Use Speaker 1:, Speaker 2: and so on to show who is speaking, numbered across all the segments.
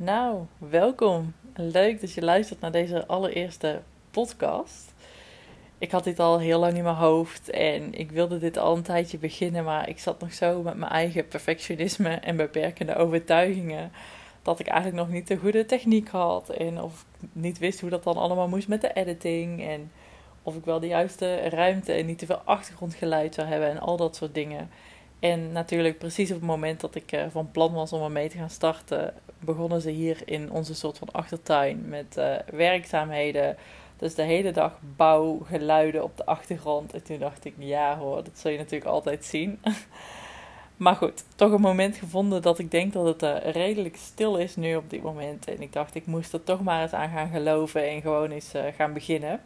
Speaker 1: Nou, welkom. Leuk dat je luistert naar deze allereerste podcast. Ik had dit al heel lang in mijn hoofd en ik wilde dit al een tijdje beginnen, maar ik zat nog zo met mijn eigen perfectionisme en beperkende overtuigingen dat ik eigenlijk nog niet de goede techniek had en of ik niet wist hoe dat dan allemaal moest met de editing en of ik wel de juiste ruimte en niet te veel achtergrondgeluid zou hebben en al dat soort dingen. En natuurlijk, precies op het moment dat ik van plan was om ermee te gaan starten, begonnen ze hier in onze soort van achtertuin met uh, werkzaamheden. Dus de hele dag bouwgeluiden op de achtergrond. En toen dacht ik, ja hoor, dat zul je natuurlijk altijd zien. maar goed, toch een moment gevonden dat ik denk dat het uh, redelijk stil is nu op dit moment. En ik dacht, ik moest er toch maar eens aan gaan geloven en gewoon eens gaan beginnen.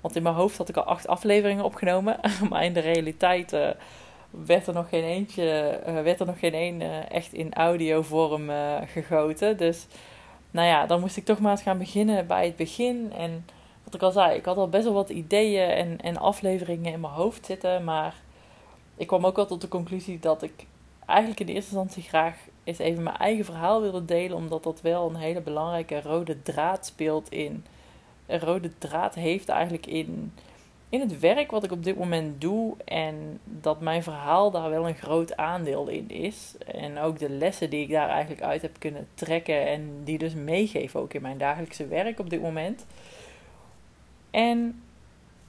Speaker 1: Want in mijn hoofd had ik al acht afleveringen opgenomen. maar in de realiteit werd er nog geen eentje, uh, werd er nog geen één uh, echt in audiovorm uh, gegoten. Dus nou ja, dan moest ik toch maar eens gaan beginnen bij het begin. En wat ik al zei, ik had al best wel wat ideeën en, en afleveringen in mijn hoofd zitten. Maar ik kwam ook wel tot de conclusie dat ik eigenlijk in eerste instantie graag eens even mijn eigen verhaal wilde delen. Omdat dat wel een hele belangrijke rode draad speelt in. Een rode draad heeft eigenlijk in in het werk wat ik op dit moment doe en dat mijn verhaal daar wel een groot aandeel in is. En ook de lessen die ik daar eigenlijk uit heb kunnen trekken en die dus meegeven ook in mijn dagelijkse werk op dit moment. En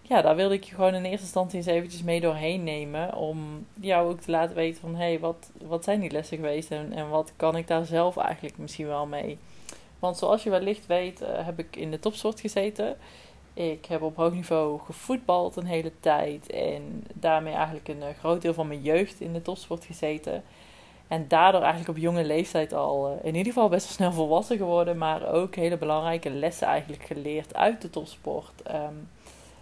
Speaker 1: ja, daar wilde ik je gewoon in eerste instantie eens eventjes mee doorheen nemen. Om jou ook te laten weten van, hé, hey, wat, wat zijn die lessen geweest en, en wat kan ik daar zelf eigenlijk misschien wel mee. Want zoals je wellicht weet, uh, heb ik in de topsoort gezeten. Ik heb op hoog niveau gevoetbald een hele tijd en daarmee eigenlijk een eh, groot deel van mijn jeugd in de topsport gezeten. En daardoor eigenlijk op jonge leeftijd al eh, in ieder geval best wel snel volwassen geworden, maar ook hele belangrijke lessen eigenlijk geleerd uit de topsport. Ehm,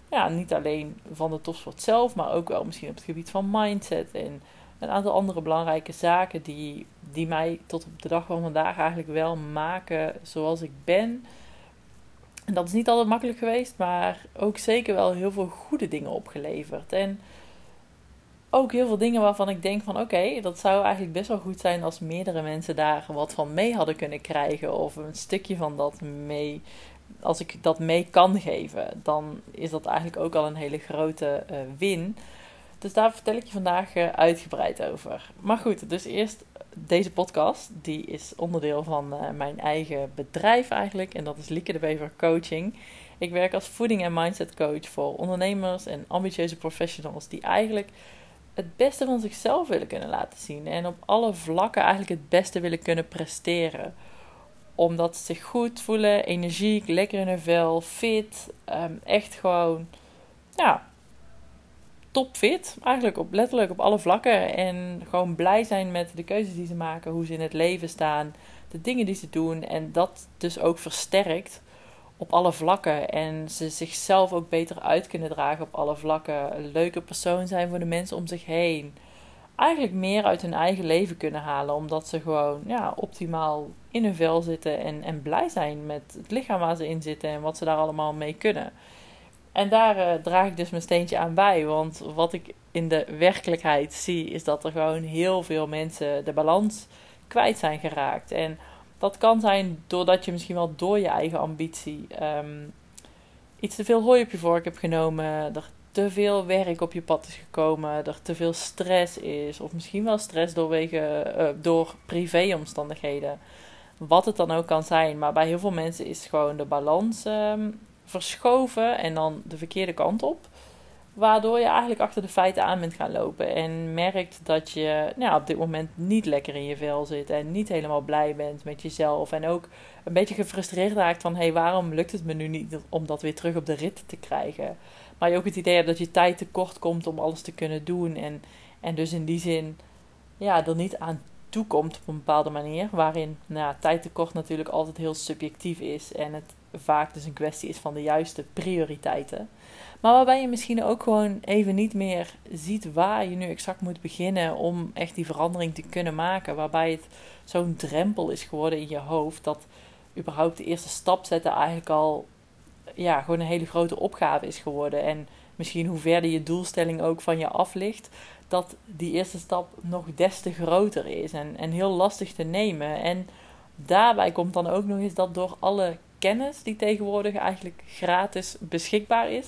Speaker 1: ja, niet alleen van de topsport zelf, maar ook wel misschien op het gebied van mindset en een aantal andere belangrijke zaken die, die mij tot op de dag van vandaag eigenlijk wel maken zoals ik ben. En dat is niet altijd makkelijk geweest, maar ook zeker wel heel veel goede dingen opgeleverd. En ook heel veel dingen waarvan ik denk van oké, dat zou eigenlijk best wel goed zijn als meerdere mensen daar wat van mee hadden kunnen krijgen. Of een stukje van dat mee, als ik dat mee kan geven, dan is dat eigenlijk ook al een hele grote uh, win. Dus daar vertel ik je vandaag uh, uitgebreid over. Maar goed, dus eerst deze podcast, die is onderdeel van uh, mijn eigen bedrijf eigenlijk. En dat is Lieke de Bever Coaching. Ik werk als voeding- en mindset coach voor ondernemers en ambitieuze professionals die eigenlijk het beste van zichzelf willen kunnen laten zien. En op alle vlakken eigenlijk het beste willen kunnen presteren. Omdat ze zich goed voelen, energiek, lekker in hun vel, fit. Um, echt gewoon, ja, topfit. Eigenlijk op, letterlijk op alle vlakken. En gewoon blij zijn met de keuzes die ze maken, hoe ze in het leven staan, de dingen die ze doen. En dat dus ook versterkt op alle vlakken. En ze zichzelf ook beter uit kunnen dragen op alle vlakken. Een leuke persoon zijn voor de mensen om zich heen. Eigenlijk meer uit hun eigen leven kunnen halen. Omdat ze gewoon ja, optimaal in hun vel zitten. En, en blij zijn met het lichaam waar ze in zitten. En wat ze daar allemaal mee kunnen. En daar uh, draag ik dus mijn steentje aan bij. Want wat ik in de werkelijkheid zie, is dat er gewoon heel veel mensen de balans kwijt zijn geraakt. En dat kan zijn doordat je misschien wel door je eigen ambitie um, iets te veel hooi op je vork hebt genomen. Er te veel werk op je pad is gekomen. Er te veel stress is. Of misschien wel stress doorwege, uh, door privéomstandigheden. Wat het dan ook kan zijn. Maar bij heel veel mensen is gewoon de balans um, verschoven en dan de verkeerde kant op. Waardoor je eigenlijk achter de feiten aan bent gaan lopen. En merkt dat je nou, op dit moment niet lekker in je vel zit. En niet helemaal blij bent met jezelf. En ook een beetje gefrustreerd raakt van: hé, hey, waarom lukt het me nu niet om dat weer terug op de rit te krijgen? Maar je ook het idee hebt dat je tijd tekort komt om alles te kunnen doen. En, en dus in die zin ja, er niet aan toekomt op een bepaalde manier. Waarin nou, tijd tekort natuurlijk altijd heel subjectief is. En het vaak dus een kwestie is van de juiste prioriteiten. Maar waarbij je misschien ook gewoon even niet meer ziet waar je nu exact moet beginnen om echt die verandering te kunnen maken. Waarbij het zo'n drempel is geworden in je hoofd dat überhaupt de eerste stap zetten eigenlijk al ja, gewoon een hele grote opgave is geworden. En misschien hoe verder je doelstelling ook van je af ligt, dat die eerste stap nog des te groter is en, en heel lastig te nemen. En daarbij komt dan ook nog eens dat door alle kennis die tegenwoordig eigenlijk gratis beschikbaar is,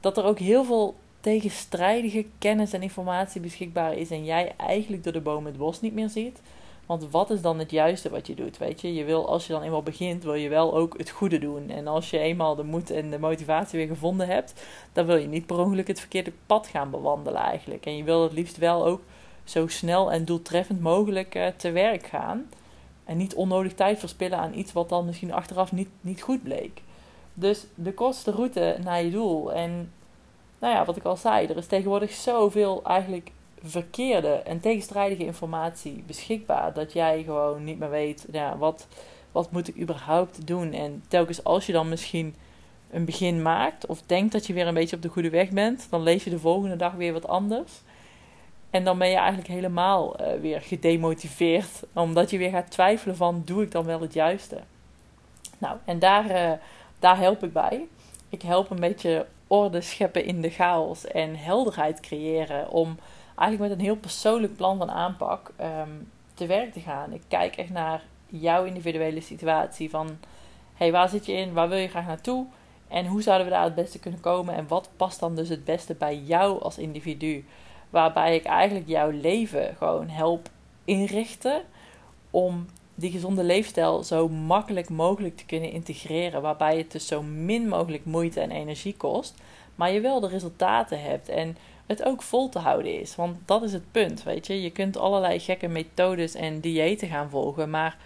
Speaker 1: dat er ook heel veel tegenstrijdige kennis en informatie beschikbaar is en jij eigenlijk door de boom het bos niet meer ziet. Want wat is dan het juiste wat je doet? Weet je, je wil als je dan eenmaal begint, wil je wel ook het goede doen. En als je eenmaal de moed en de motivatie weer gevonden hebt, dan wil je niet per ongeluk het verkeerde pad gaan bewandelen eigenlijk. En je wil het liefst wel ook zo snel en doeltreffend mogelijk uh, te werk gaan. En niet onnodig tijd verspillen aan iets wat dan misschien achteraf niet, niet goed bleek. Dus de kortste route naar je doel. En nou ja, wat ik al zei, er is tegenwoordig zoveel eigenlijk verkeerde en tegenstrijdige informatie beschikbaar. Dat jij gewoon niet meer weet, ja, wat, wat moet ik überhaupt doen? En telkens als je dan misschien een begin maakt of denkt dat je weer een beetje op de goede weg bent, dan lees je de volgende dag weer wat anders. En dan ben je eigenlijk helemaal uh, weer gedemotiveerd, omdat je weer gaat twijfelen van, doe ik dan wel het juiste? Nou, en daar, uh, daar help ik bij. Ik help een beetje orde scheppen in de chaos en helderheid creëren om eigenlijk met een heel persoonlijk plan van aanpak um, te werk te gaan. Ik kijk echt naar jouw individuele situatie van, hey, waar zit je in? Waar wil je graag naartoe? En hoe zouden we daar het beste kunnen komen? En wat past dan dus het beste bij jou als individu? Waarbij ik eigenlijk jouw leven gewoon help inrichten om die gezonde leefstijl zo makkelijk mogelijk te kunnen integreren. Waarbij het dus zo min mogelijk moeite en energie kost. Maar je wel de resultaten hebt en het ook vol te houden is. Want dat is het punt, weet je. Je kunt allerlei gekke methodes en diëten gaan volgen. Maar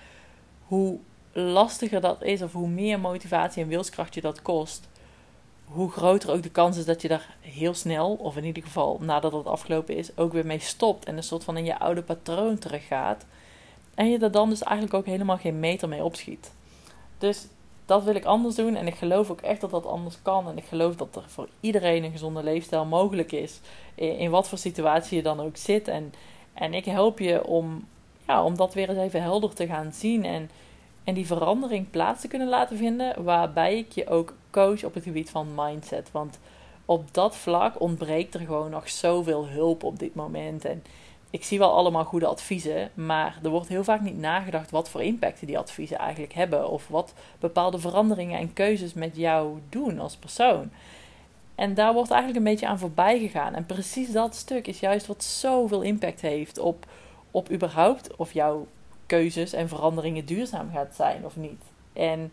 Speaker 1: hoe lastiger dat is of hoe meer motivatie en wilskracht je dat kost hoe groter ook de kans is dat je daar heel snel, of in ieder geval nadat het afgelopen is, ook weer mee stopt en een soort van in je oude patroon teruggaat. En je er dan dus eigenlijk ook helemaal geen meter mee opschiet. Dus dat wil ik anders doen en ik geloof ook echt dat dat anders kan. En ik geloof dat er voor iedereen een gezonde leefstijl mogelijk is, in, wat voor situatie je dan ook zit. En, en ik help je om, ja, om dat weer eens even helder te gaan zien en en die verandering plaats te kunnen laten vinden, waarbij ik je ook coach op het gebied van mindset. Want op dat vlak ontbreekt er gewoon nog zoveel hulp op dit moment. En ik zie wel allemaal goede adviezen, maar er wordt heel vaak niet nagedacht wat voor impact die adviezen eigenlijk hebben. Of wat bepaalde veranderingen en keuzes met jou doen als persoon. En daar wordt eigenlijk een beetje aan voorbij gegaan. En precies dat stuk is juist wat zoveel impact heeft op, op überhaupt of jouw keuzes en veranderingen duurzaam gaat zijn of niet. En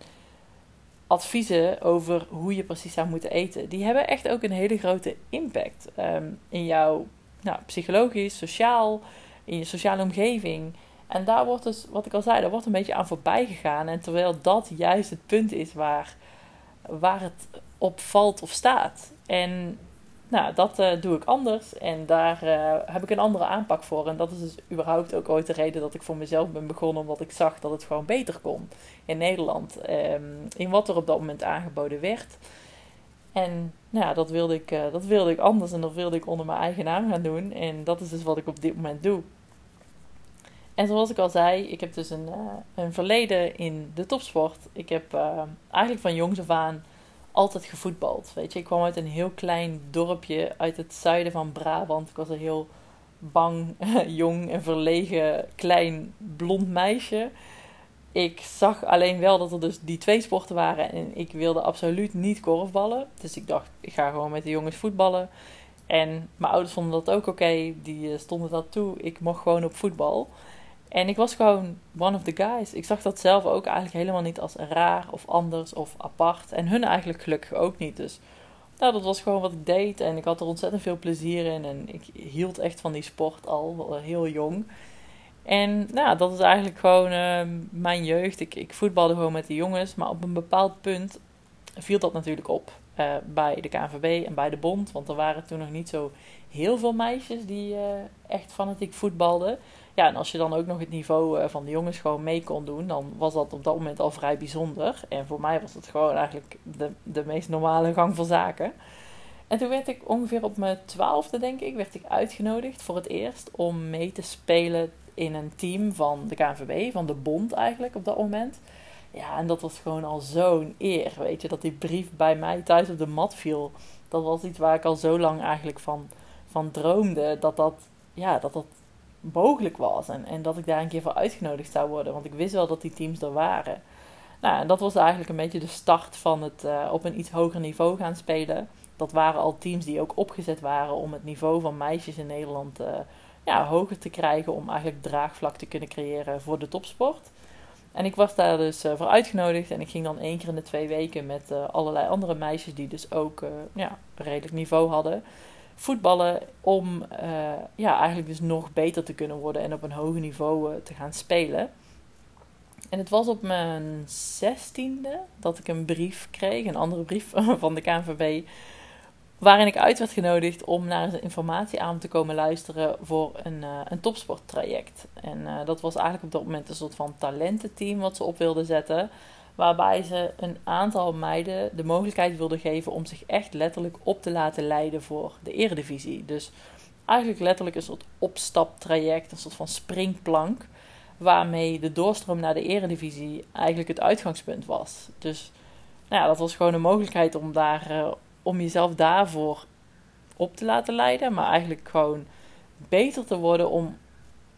Speaker 1: adviezen over hoe je precies zou moeten eten, die hebben echt ook een hele grote impact um, in jouw nou, psychologisch, sociaal, in je sociale omgeving. En daar wordt dus, wat ik al zei, daar wordt een beetje aan voorbij gegaan. En terwijl dat juist het punt is waar, waar het op valt of staat. En nou, dat uh, doe ik anders en daar uh, heb ik een andere aanpak voor. En dat is dus überhaupt ook ooit de reden dat ik voor mezelf ben begonnen, omdat ik zag dat het gewoon beter kon in Nederland. Um, in wat er op dat moment aangeboden werd. En nou dat wilde, ik, uh, dat wilde ik anders en dat wilde ik onder mijn eigen naam gaan doen. En dat is dus wat ik op dit moment doe. En zoals ik al zei, ik heb dus een, een verleden in de topsport. Ik heb eigenlijk van jongs af aan altijd gevoetbald. Weet je, ik kwam uit een heel klein dorpje uit het zuiden van Brabant. Ik was een heel bang, jong en verlegen klein blond meisje. Ik zag alleen wel dat er dus die twee sporten waren en ik wilde absoluut niet korfballen. Dus ik dacht, ik ga gewoon met de jongens voetballen. En mijn ouders vonden dat ook oké, die eh, stonden dat toe. Ik mocht gewoon op voetbal. En ik was gewoon one of the guys. Ik zag dat zelf ook eigenlijk helemaal niet als raar of anders of apart. En hun eigenlijk gelukkig ook niet. Dus nou, dat was gewoon wat ik deed. En ik had er ontzettend veel plezier in. En ik hield echt van die sport al, heel jong. En nou, dat is eigenlijk gewoon uh, mijn jeugd. Ik, ik voetbalde gewoon met de jongens. Maar op een bepaald punt viel dat natuurlijk op. Uh, bij de KNVB en bij de Bond. Want er waren toen nog niet zo heel veel meisjes die uh, echt fanatiek voetbalden. Ja, en als je dan ook nog het niveau uh, van de jongens gewoon mee kon doen, dan was dat op dat moment al vrij bijzonder. En voor mij was het gewoon eigenlijk de, de meest normale gang van zaken. En toen werd ik ongeveer op mijn twaalfde, denk ik, werd ik uitgenodigd voor het eerst om mee te spelen in een team van de KNVB, van de bond eigenlijk op dat moment. Ja, en dat was gewoon al zo'n eer, weet je, dat die brief bij mij thuis op de mat viel. Dat was iets waar ik al zo lang eigenlijk van, van droomde, dat dat, ja, dat dat mogelijk was. En, dat ik daar een keer voor uitgenodigd zou worden. Want ik wist wel dat die teams er waren. Nou, en dat was eigenlijk een beetje de start van het uh, op een iets hoger niveau gaan spelen. Dat waren al teams die ook opgezet waren om het niveau van meisjes in Nederland uh, ja, hoger te krijgen. Om eigenlijk draagvlak te kunnen creëren voor de topsport. En ik was daar dus uh, voor uitgenodigd. En ik ging dan één keer in de twee weken met allerlei andere meisjes die dus ook ja, redelijk niveau hadden voetballen om ja, eigenlijk dus nog beter te kunnen worden en op een hoger niveau te gaan spelen. En het was op mijn zestiende dat ik een brief kreeg, een andere brief van de KNVB, waarin ik uit werd genodigd om naar een informatie aan te komen luisteren voor een, uh, een topsporttraject. En dat was eigenlijk op dat moment een soort van talententeam wat ze op wilden zetten, waarbij ze een aantal meiden de mogelijkheid wilden geven om zich echt letterlijk op te laten leiden voor de eredivisie. Dus eigenlijk letterlijk een soort opstaptraject, een soort van springplank waarmee de doorstroom naar de eredivisie eigenlijk het uitgangspunt was. Dus nou ja, dat was gewoon een mogelijkheid om, daar, uh, om jezelf daarvoor op te laten leiden. Maar eigenlijk gewoon beter te worden om,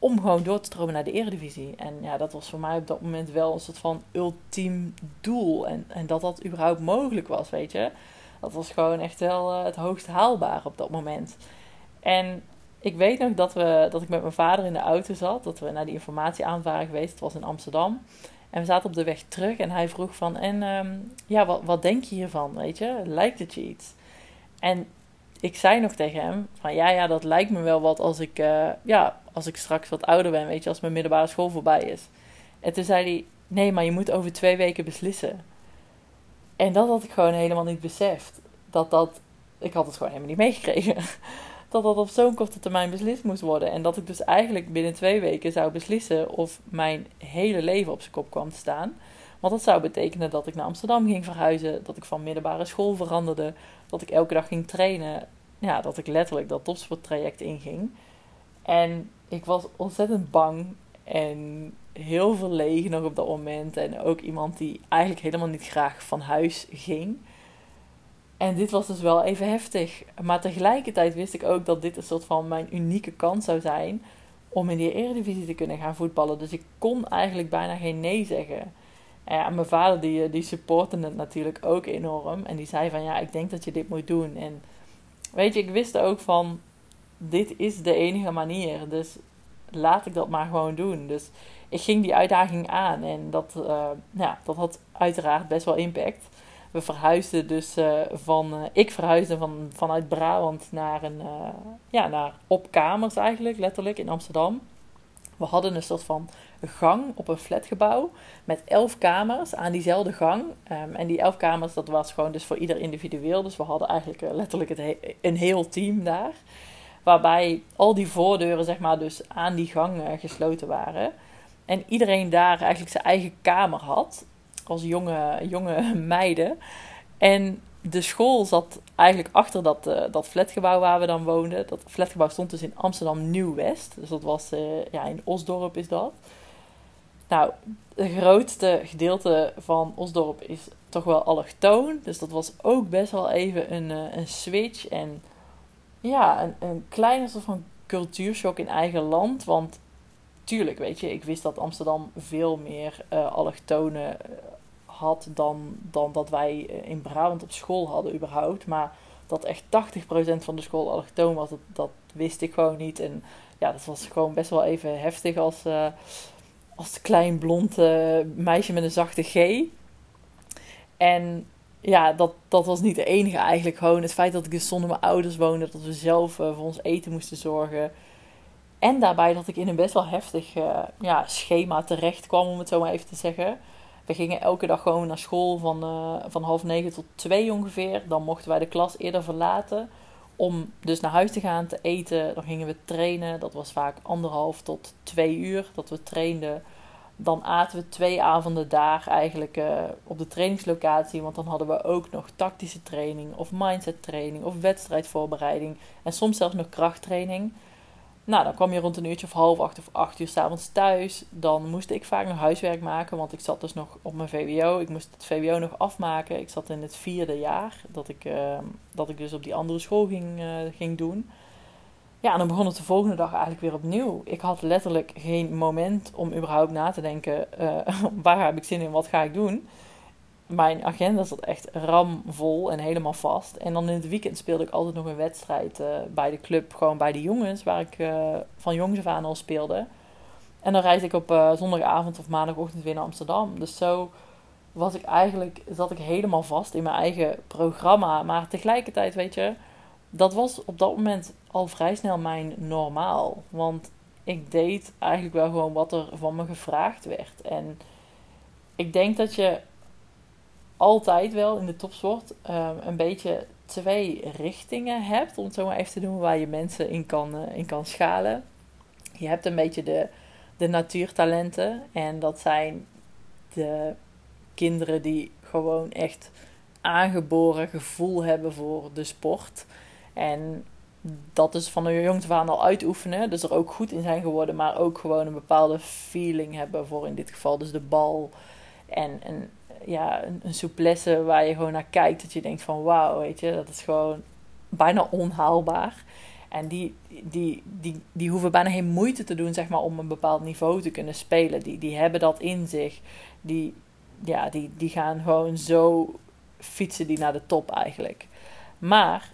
Speaker 1: om gewoon door te stromen naar de eredivisie. En ja, dat was voor mij op dat moment wel een soort van ultiem doel. En, en dat dat überhaupt mogelijk was, weet je. Dat was gewoon echt wel uh, het hoogst haalbaar op dat moment. En ik weet nog dat, we, dat ik met mijn vader in de auto zat. Dat we naar die informatieavond waren geweest. Het was in Amsterdam. En we zaten op de weg terug. En hij vroeg van... En um, ja, wat, wat denk je hiervan? Weet je? Lijkt het je iets? En ik zei nog tegen hem... Van ja, ja, dat lijkt me wel wat als ik... Uh, ja, als ik straks wat ouder ben. Weet je? Als mijn middelbare school voorbij is. En toen zei hij... Nee, maar je moet over twee weken beslissen. En dat had ik gewoon helemaal niet beseft. Dat dat... Ik had het gewoon helemaal niet meegekregen dat dat op zo'n korte termijn beslist moest worden. En dat ik dus eigenlijk binnen twee weken zou beslissen of mijn hele leven op zijn kop kwam te staan. Want dat zou betekenen dat ik naar Amsterdam ging verhuizen, dat ik van middelbare school veranderde, dat ik elke dag ging trainen. Ja, dat ik letterlijk dat topsporttraject inging. En ik was ontzettend bang en heel verlegen nog op dat moment. En ook iemand die eigenlijk helemaal niet graag van huis ging. En dit was dus wel even heftig. Maar tegelijkertijd wist ik ook dat dit een soort van mijn unieke kans zou zijn om in die Eredivisie te kunnen gaan voetballen. Dus ik kon eigenlijk bijna geen nee zeggen. En mijn vader die, die supportte het natuurlijk ook enorm. En die zei van ja, ik denk dat je dit moet doen. En weet je, ik wist ook van dit is de enige manier. Dus laat ik dat maar gewoon doen. Dus ik ging die uitdaging aan. En dat, uh, ja, dat had uiteraard best wel impact we verhuisden dus uh, van. Ik verhuisde van, vanuit Brabant naar een. Ja, naar op kamers eigenlijk, letterlijk in Amsterdam. We hadden een soort van gang op een flatgebouw met elf kamers aan diezelfde gang. Um, en die elf kamers, dat was gewoon dus voor ieder individueel. Dus we hadden eigenlijk letterlijk het he een heel team daar. Waarbij al die voordeuren, zeg maar, dus aan die gang gesloten waren. En iedereen daar eigenlijk zijn eigen kamer had als jonge, jonge meiden. En de school zat eigenlijk achter dat, uh, dat flatgebouw waar we dan woonden. Dat flatgebouw stond dus in Amsterdam Nieuw-West. Dus dat was uh, ja, in Osdorp is dat. Nou, het grootste gedeelte van Osdorp is toch wel allochtoon. Dus dat was ook best wel even een, uh, een switch. En ja, een, een kleine soort van cultuurshock in eigen land. Want tuurlijk, weet je, ik wist dat Amsterdam veel meer allochtonen had dan, dan dat wij eh, in Brabant op school hadden überhaupt. Maar dat echt 80% van de school allochtoon was, dat, dat, wist ik gewoon niet. En ja, dat was gewoon best wel even heftig als, uh, als klein blond meisje met een zachte G. En ja, dat, dat was niet de enige eigenlijk. Gewoon het feit dat ik dus zonder mijn ouders woonde, dat we zelf voor ons eten moesten zorgen. En daarbij dat ik in een best wel heftig ja, schema terecht kwam, om het zo maar even te zeggen. We gingen elke dag gewoon naar school van, uh, van half negen tot twee ongeveer. Dan mochten wij de klas eerder verlaten. Om dus naar huis te gaan, te eten. Dan gingen we trainen. Dat was vaak anderhalf tot twee uur dat we trainden. Dan aten we twee avonden daar eigenlijk uh, op de trainingslocatie. Want dan hadden we ook nog tactische training of mindset training of wedstrijdvoorbereiding. En soms zelfs nog krachttraining. Nou, dan kwam je rond een uurtje of half acht of acht uur s'avonds thuis. Dan moest ik vaak nog huiswerk maken, want ik zat dus nog op mijn VWO. Ik moest het VWO nog afmaken. Ik zat in het vierde jaar dat ik, uh, dat ik dus op die andere school ging, uh, ging doen. ja, en dan begon het de volgende dag eigenlijk weer opnieuw. Ik had letterlijk geen moment om überhaupt na te denken: uh, waar heb ik zin in, wat ga ik doen. Mijn agenda zat echt ramvol en helemaal vast. En dan in het weekend speelde ik altijd nog een wedstrijd uh, bij de club, gewoon bij de jongens, waar ik uh, van jongs af aan al speelde. En dan reisde ik op zondagavond of maandagochtend weer naar Amsterdam. Dus zo was ik eigenlijk, zat ik helemaal vast in mijn eigen programma. Maar tegelijkertijd, weet je, dat was op dat moment al vrij snel mijn normaal. Want ik deed eigenlijk wel gewoon wat er van me gevraagd werd. En ik denk dat je altijd wel in de topsport um, een beetje twee richtingen hebt, om het zo maar even te doen, waar je mensen in kan, uh, in kan schalen. Je hebt een beetje de, de natuurtalenten. En dat zijn de kinderen die gewoon echt aangeboren gevoel hebben voor de sport. En dat is van de jongs aan al uitoefenen. Dus er ook goed in zijn geworden. Maar ook gewoon een bepaalde feeling hebben voor in dit geval dus de bal. En, en ja, een, souplesse waar je gewoon naar kijkt. Dat je denkt van wauw, weet je. Dat is gewoon bijna onhaalbaar. En die, die, die, die hoeven bijna geen moeite te doen zeg maar, om een bepaald niveau te kunnen spelen. Die, die hebben dat in zich. Die, ja, die, die gaan gewoon zo fietsen die naar de top eigenlijk. Maar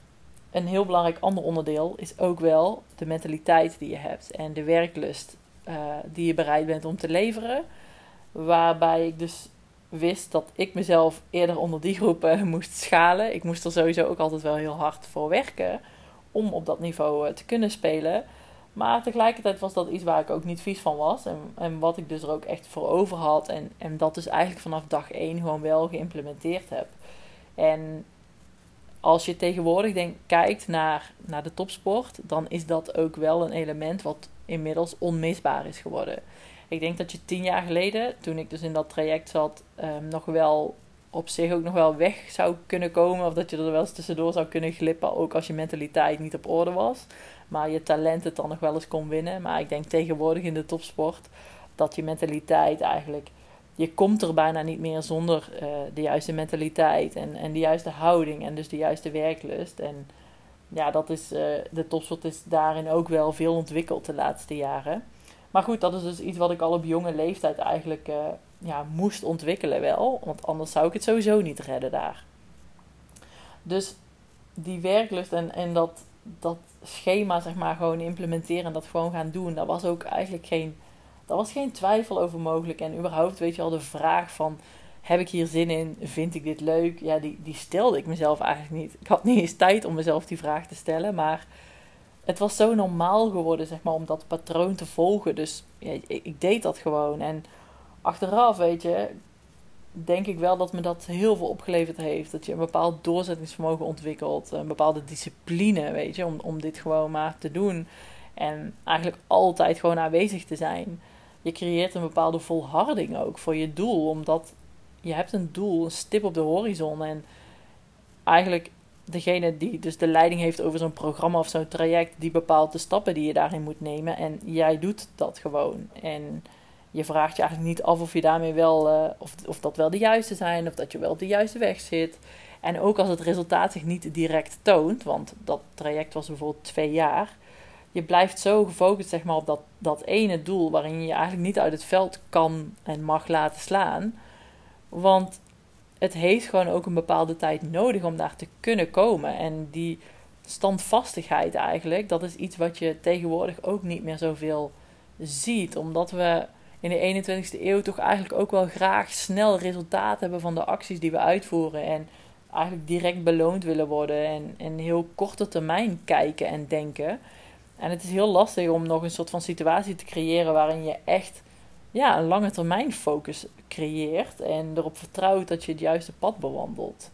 Speaker 1: een heel belangrijk ander onderdeel is ook wel de mentaliteit die je hebt en de werklust uh, die je bereid bent om te leveren. Waarbij ik dus wist dat ik mezelf eerder onder die groepen moest schalen. Ik moest er sowieso ook altijd wel heel hard voor werken om op dat niveau uh, te kunnen spelen. Maar tegelijkertijd was dat iets waar ik ook niet vies van was. En, en wat ik dus er ook echt voor over had. En, en dat dus eigenlijk vanaf dag één gewoon wel geïmplementeerd heb. En als je tegenwoordig kijkt naar, naar de topsport, dan is dat ook wel een element wat inmiddels onmisbaar is geworden. Ik denk dat je tien jaar geleden, toen ik dus in dat traject zat, um, nog wel op zich ook nog wel weg zou kunnen komen. Of dat je er wel eens tussendoor zou kunnen glippen, ook als je mentaliteit niet op orde was. Maar je talent het dan nog wel eens kon winnen. Maar ik denk tegenwoordig in de topsport dat je mentaliteit eigenlijk je komt er bijna niet meer zonder uh, de juiste mentaliteit en, en de juiste houding en dus de juiste werklust. En ja, dat is, uh, de topsport is daarin ook wel veel ontwikkeld de laatste jaren. Maar goed, dat is dus iets wat ik al op jonge leeftijd eigenlijk uh, ja, moest ontwikkelen wel. Want anders zou ik het sowieso niet redden daar. Dus die werklust en, en dat, dat schema zeg maar gewoon implementeren en dat gewoon gaan doen. Daar was ook eigenlijk geen daar was geen twijfel over mogelijk. En überhaupt, weet je al, de vraag van... Heb ik hier zin in? Vind ik dit leuk? Ja, die, die stelde ik mezelf eigenlijk niet. Ik had niet eens tijd om mezelf die vraag te stellen. Maar het was zo normaal geworden, zeg maar, om dat patroon te volgen. Dus ik, ik deed dat gewoon. En achteraf, weet je, denk ik wel dat me dat heel veel opgeleverd heeft. Dat je een bepaald doorzettingsvermogen ontwikkelt. Een bepaalde discipline, weet je, om, om dit gewoon maar te doen. En eigenlijk altijd gewoon aanwezig te zijn je creëert een bepaalde volharding ook voor je doel. Omdat je hebt een doel, een stip op de horizon. En eigenlijk degene die dus de leiding heeft over zo'n programma of zo'n traject, die bepaalt de stappen die je daarin moet nemen. En jij doet dat gewoon. En je vraagt je eigenlijk niet af of je daarmee wel, uh, of, of dat wel de juiste zijn, of dat je wel op de juiste weg zit. En ook als het resultaat zich niet direct toont, want dat traject was bijvoorbeeld twee jaar je blijft zo gefocust zeg maar, op dat, dat ene doel waarin je je eigenlijk niet uit het veld kan en mag laten slaan. Want het heeft gewoon ook een bepaalde tijd nodig om daar te kunnen komen. En die standvastigheid eigenlijk, dat is iets wat je tegenwoordig ook niet meer zoveel ziet. Omdat we in de 21ste eeuw toch eigenlijk ook wel graag snel resultaat hebben van de acties die we uitvoeren. En eigenlijk direct beloond willen worden en, en heel korte termijn kijken en denken. En het is heel lastig om nog een soort van situatie te creëren waarin je echt ja, een lange termijn focus creëert en erop vertrouwt dat je het juiste pad bewandelt.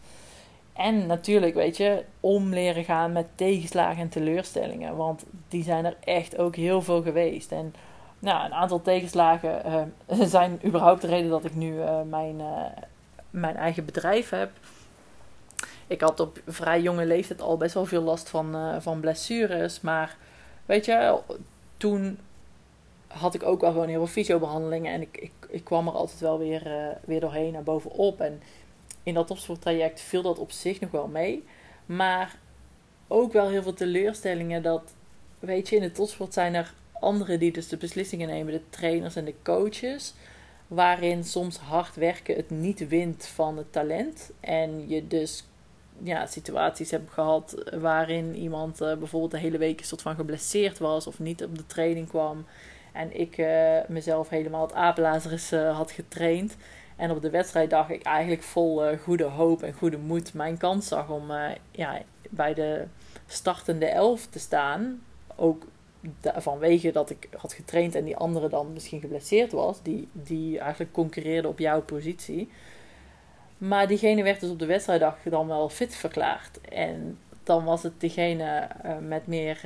Speaker 1: En natuurlijk, weet je, om leren gaan met tegenslagen en teleurstellingen. Want die zijn er echt ook heel veel geweest. En nou, een aantal tegenslagen uh, zijn überhaupt de reden dat ik nu uh, mijn, uh, mijn eigen bedrijf heb. Ik had op vrij jonge leeftijd al best wel veel last van, van blessures. Maar weet je, toen had ik ook wel gewoon heel veel fysiobehandelingen. En ik, ik, ik kwam er altijd wel weer, uh, weer doorheen naar bovenop. En in dat traject viel dat op zich nog wel mee. Maar ook wel heel veel teleurstellingen dat weet je, in de topsport zijn er anderen die dus de beslissingen nemen, de trainers en de coaches. Waarin soms hard werken het niet wint van het talent. En je dus ja, situaties hebt gehad waarin iemand uh, bijvoorbeeld de hele week een soort van geblesseerd was of niet op de training kwam. En ik uh, mezelf helemaal het apenlazerus uh, had getraind. En op de wedstrijddag ik eigenlijk vol goede hoop en goede moed mijn kans zag om ja, bij de startende elf te staan. Ook vanwege dat ik had getraind en die andere dan misschien geblesseerd was. Die, die eigenlijk concurreerde op jouw positie. Maar diegene werd dus op de wedstrijddag dan wel fit verklaard. En dan was het degene met meer,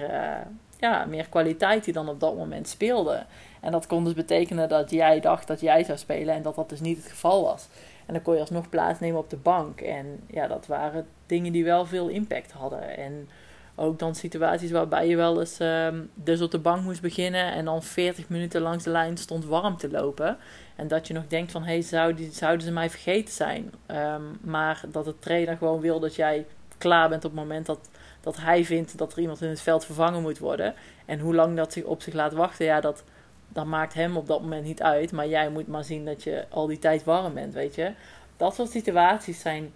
Speaker 1: ja, meer kwaliteit die dan op dat moment speelde. En dat kon dus betekenen dat jij dacht dat jij zou spelen en dat dat dus niet het geval was. En dan kon je alsnog plaatsnemen op de bank. En ja, dat waren dingen die wel veel impact hadden. En ook dan situaties waarbij je wel eens uh, dus op de bank moest beginnen en dan 40 minuten langs de lijn stond warm te lopen. En dat je nog denkt van, hé, hey, zou zouden ze mij vergeten zijn? Um, maar dat de trainer gewoon wil dat jij klaar bent op het moment dat, dat hij vindt dat er iemand in het veld vervangen moet worden. En hoe lang dat zich op zich laat wachten, ja, dat, dat maakt hem op dat moment niet uit. Maar jij moet maar zien dat je al die tijd warm bent, weet je. Dat soort situaties zijn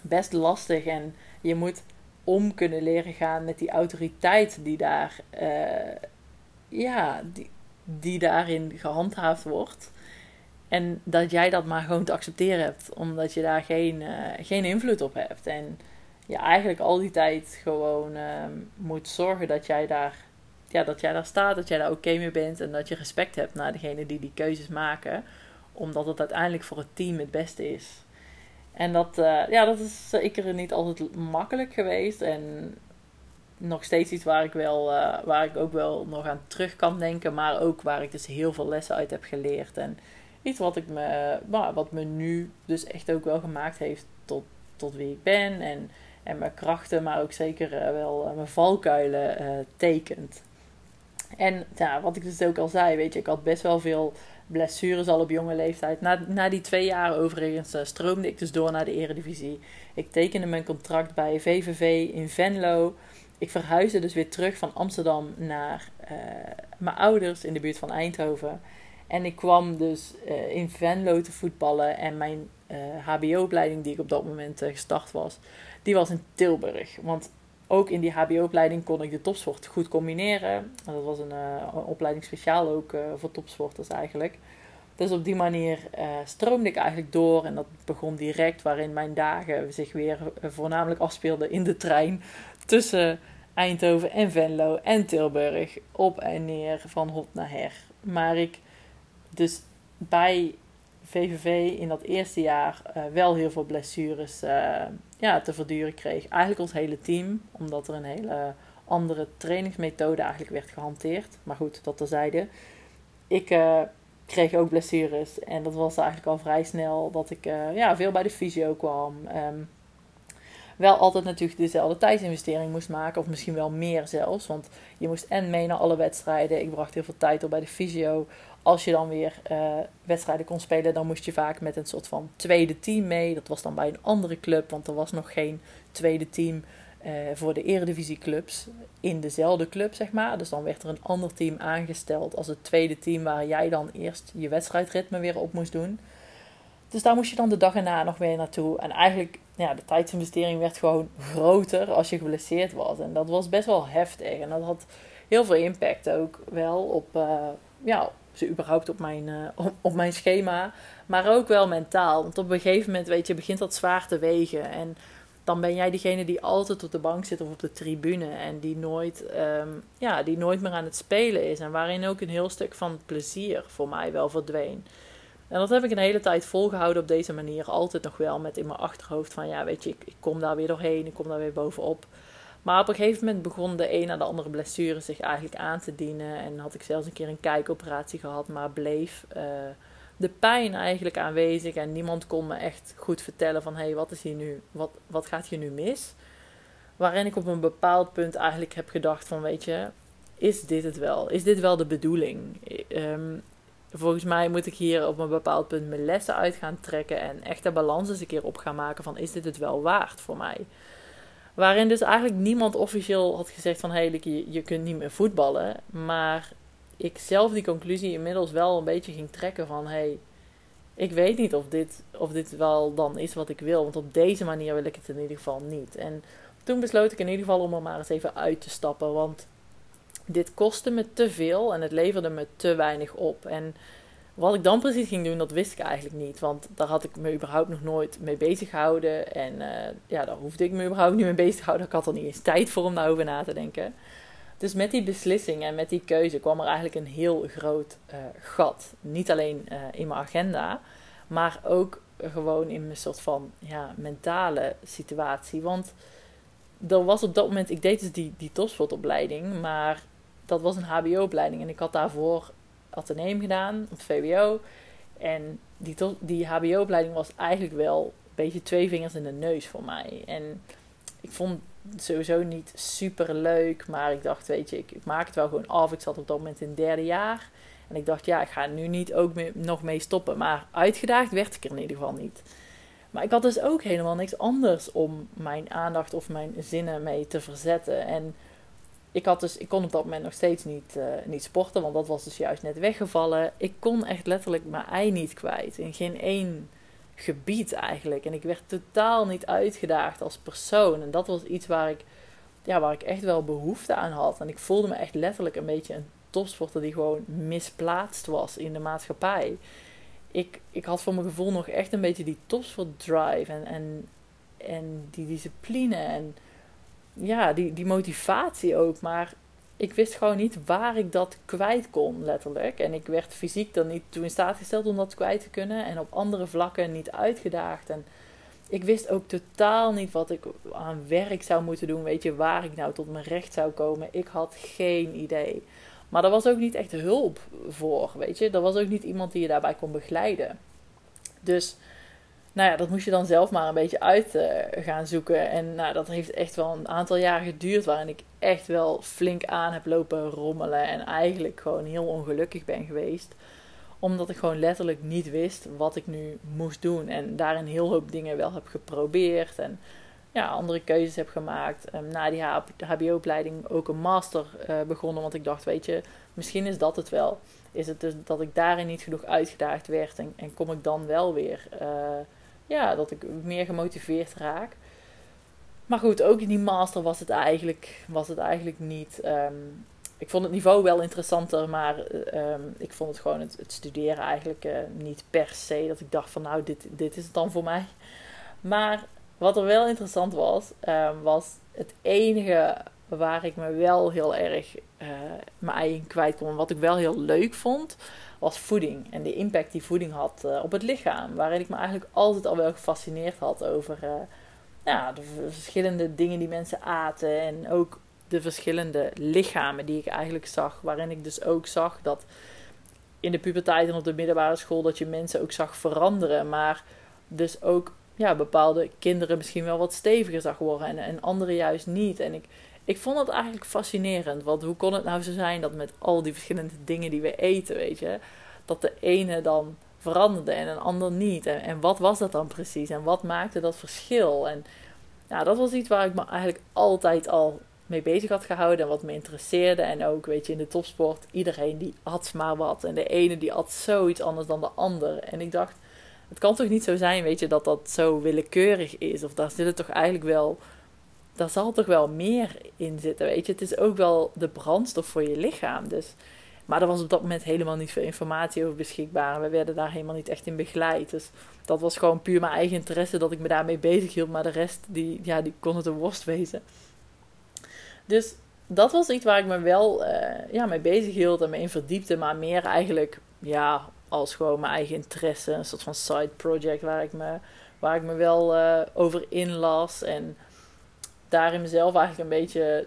Speaker 1: best lastig en je moet om kunnen leren gaan met die autoriteit die daar, uh, ja, die, die daarin gehandhaafd wordt. En dat jij dat maar gewoon te accepteren hebt, omdat je daar geen, uh, geen invloed op hebt. En je eigenlijk al die tijd gewoon uh, moet zorgen dat jij daar, ja, dat jij daar staat, dat jij daar oké mee bent en dat je respect hebt naar degene die die keuzes maken, omdat het uiteindelijk voor het team het beste is. En dat, uh, ja, dat is zeker niet altijd makkelijk geweest. En nog steeds iets waar ik, wel, uh, waar ik ook wel nog aan terug kan denken. Maar ook waar ik dus heel veel lessen uit heb geleerd. En iets wat, ik me, nou, wat me nu dus echt ook wel gemaakt heeft tot, tot wie ik ben. En, en mijn krachten, maar ook zeker uh, wel mijn valkuilen tekent. En ja, wat ik dus ook al zei, weet je, ik had best wel veel blessures al op jonge leeftijd. Na, na die twee jaar overigens uh, stroomde ik dus door naar de eredivisie. Ik tekende mijn contract bij VVV in Venlo. Ik verhuisde dus weer terug van Amsterdam naar uh, mijn ouders in de buurt van Eindhoven. En ik kwam dus uh, in Venlo te voetballen. En mijn HBO-opleiding, die ik op dat moment gestart was, die was in Tilburg. Want ook in die HBO-opleiding kon ik de topsport goed combineren. En dat was een, uh, opleiding speciaal ook uh, voor topsporters eigenlijk. Dus op die manier uh, stroomde ik eigenlijk door. En dat begon direct waarin mijn dagen zich weer voornamelijk afspeelden in de trein. Tussen Eindhoven en Venlo en Tilburg. Op en neer van hot naar her. Maar ik dus bij VVV in dat eerste jaar wel heel veel blessures ja, te verduren kreeg. Eigenlijk ons hele team, omdat er een hele andere trainingsmethode eigenlijk werd gehanteerd. Maar goed, dat terzijde. Ik uh, kreeg ook blessures en dat was eigenlijk al vrij snel dat ik uh, ja, veel bij de fysio kwam. Um, wel altijd natuurlijk dezelfde tijdsinvestering moest maken, of misschien wel meer zelfs. Want je moest en mee naar alle wedstrijden. Ik bracht heel veel tijd op bij de fysio als je dan weer uh, wedstrijden kon spelen, dan moest je vaak met een soort van tweede team mee. Dat was dan bij een andere club, want er was nog geen tweede team uh, voor de eredivisieclubs in dezelfde club, zeg maar. Dus dan werd er een ander team aangesteld als het tweede team waar jij dan eerst je wedstrijdritme weer op moest doen. Dus daar moest je dan de dag erna nog weer naartoe. En eigenlijk, ja, de tijdsinvestering werd gewoon groter als je geblesseerd was. En dat was best wel heftig. En dat had heel veel impact ook wel op, uh, ja, ze überhaupt op mijn, uh, op, mijn schema. Maar ook wel mentaal. Want op een gegeven moment, weet je, begint dat zwaar te wegen. En dan ben jij degene die altijd op de bank zit of op de tribune. En die nooit, um, ja, die nooit meer aan het spelen is. En waarin ook een heel stuk van plezier voor mij wel verdween. En dat heb ik een hele tijd volgehouden op deze manier. Altijd nog wel met in mijn achterhoofd van ja, weet je, ik, ik kom daar weer doorheen. Ik kom daar weer bovenop. Maar op een gegeven moment begon de een na de andere blessure zich eigenlijk aan te dienen. En had ik zelfs een keer een kijkoperatie gehad, maar bleef uh, de pijn eigenlijk aanwezig. En niemand kon me echt goed vertellen van, hé, hey, wat is hier nu, wat, wat gaat hier nu mis? Waarin ik op een bepaald punt eigenlijk heb gedacht van, weet je, is dit het wel? Is dit wel de bedoeling? Um, volgens mij moet ik hier op een bepaald punt mijn lessen uit gaan trekken en echt de balans eens een keer op gaan maken van, is dit het wel waard voor mij? Waarin dus eigenlijk niemand officieel had gezegd van... hé, hey, je, je kunt niet meer voetballen. Maar ik zelf die conclusie inmiddels wel een beetje ging trekken van... hé, hey, ik weet niet of dit, of dit wel dan is wat ik wil. Want op deze manier wil ik het in ieder geval niet. En toen besloot ik in ieder geval om er maar eens even uit te stappen. Want dit kostte me te veel en het leverde me te weinig op. En wat ik dan precies ging doen, dat wist ik eigenlijk niet. Want daar had ik me überhaupt nog nooit mee bezig gehouden. En uh, ja, daar hoefde ik me überhaupt niet mee bezig te houden. Ik had er niet eens tijd voor om daarover na te denken. Dus met die beslissing en met die keuze kwam er eigenlijk een heel groot uh, gat. Niet alleen uh, in mijn agenda, maar ook gewoon in mijn soort van ja, mentale situatie. Want er was op dat moment, ik deed dus die, die topsportopleiding, maar dat was een HBO-opleiding. En ik had daarvoor ateneem gedaan, op VWO. En die, die HBO-opleiding was eigenlijk wel een beetje twee vingers in de neus voor mij. En ik vond het sowieso niet super leuk, maar ik dacht, weet je, ik, ik, maak het wel gewoon af. Ik zat op dat moment in het derde jaar. En ik dacht, ja, ik ga nu niet ook meer, nog mee stoppen. Maar uitgedaagd werd ik er in ieder geval niet. Maar ik had dus ook helemaal niks anders om mijn aandacht of mijn zinnen mee te verzetten. En ik, had dus, ik kon op dat moment nog steeds niet, uh, niet sporten, want dat was dus juist net weggevallen. Ik kon echt letterlijk mijn ei niet kwijt. In geen één gebied eigenlijk. En ik werd totaal niet uitgedaagd als persoon. En dat was iets waar ik, ja, waar ik echt wel behoefte aan had. En ik voelde me echt letterlijk een beetje een topsporter die gewoon misplaatst was in de maatschappij. Ik, ik had voor mijn gevoel nog echt een beetje die topsport drive en, en, en die discipline en ja, die, die motivatie ook. Maar ik wist gewoon niet waar ik dat kwijt kon, letterlijk. En ik werd fysiek dan niet toe in staat gesteld om dat kwijt te kunnen. En op andere vlakken niet uitgedaagd. En ik wist ook totaal niet wat ik aan werk zou moeten doen. Weet je, waar ik nou tot mijn recht zou komen. Ik had geen idee. Maar er was ook niet echt hulp voor, weet je. Er was ook niet iemand die je daarbij kon begeleiden. Dus nou ja, dat moest je dan zelf maar een beetje uit uh, gaan zoeken. En nou, dat heeft echt wel een aantal jaar geduurd. Waarin ik echt wel flink aan heb lopen rommelen. En eigenlijk gewoon heel ongelukkig ben geweest. Omdat ik gewoon letterlijk niet wist wat ik nu moest doen. En daarin heel hoop dingen wel heb geprobeerd. En ja, andere keuzes heb gemaakt. Um, na die HBO-opleiding ook een master uh, begonnen. Want ik dacht, weet je, misschien is dat het wel. Is het dus dat ik daarin niet genoeg uitgedaagd werd. En, en kom ik dan wel weer... Uh, ja, dat ik meer gemotiveerd raak. Maar goed, ook in die master was het eigenlijk, was het eigenlijk niet. Um, ik vond het niveau wel interessanter, maar um, ik vond het gewoon het, studeren eigenlijk uh, niet per se. Dat ik dacht van nou, dit, dit is het dan voor mij. Maar wat er wel interessant was, um, was het enige waar ik me wel heel erg uh, mijn eigen kwijt kon. Wat ik wel heel leuk vond, was voeding. En de impact die voeding had uh, op het lichaam. Waarin ik me eigenlijk altijd al wel gefascineerd had over uh, ja, de verschillende dingen die mensen aten. En ook de verschillende lichamen die ik eigenlijk zag. Waarin ik dus ook zag dat in de puberteit en op de middelbare school dat je mensen ook zag veranderen. Maar dus ook ja, bepaalde kinderen misschien wel wat steviger zag worden en, en anderen juist niet. En ik, ik vond het eigenlijk fascinerend. Want hoe kon het nou zo zijn dat met al die verschillende dingen die we eten, weet je, dat de ene dan veranderde en een ander niet. En, wat was dat dan precies? En wat maakte dat verschil? En ja, dat was iets waar ik me eigenlijk altijd al mee bezig had gehouden en wat me interesseerde. En ook, weet je, in de topsport, iedereen die at maar wat. En de ene die at zoiets anders dan de ander. En ik dacht, het kan toch niet zo zijn, weet je, dat dat zo willekeurig is. Of daar zit het toch eigenlijk wel daar zal toch wel meer in zitten, weet je. Het is ook wel de brandstof voor je lichaam. Dus. Maar er was op dat moment helemaal niet veel informatie over beschikbaar. We werden daar helemaal niet echt in begeleid. Dus dat was gewoon puur mijn eigen interesse dat ik me daarmee bezig hield. Maar de rest, die, ja, die kon het een worst wezen. Dus dat was iets waar ik me wel uh, ja, mee bezig hield en me in verdiepte. Maar meer eigenlijk, ja, als gewoon mijn eigen interesse. Een soort van side project waar ik me, waar ik me wel uh, over inlas. En daarin mezelf eigenlijk een beetje,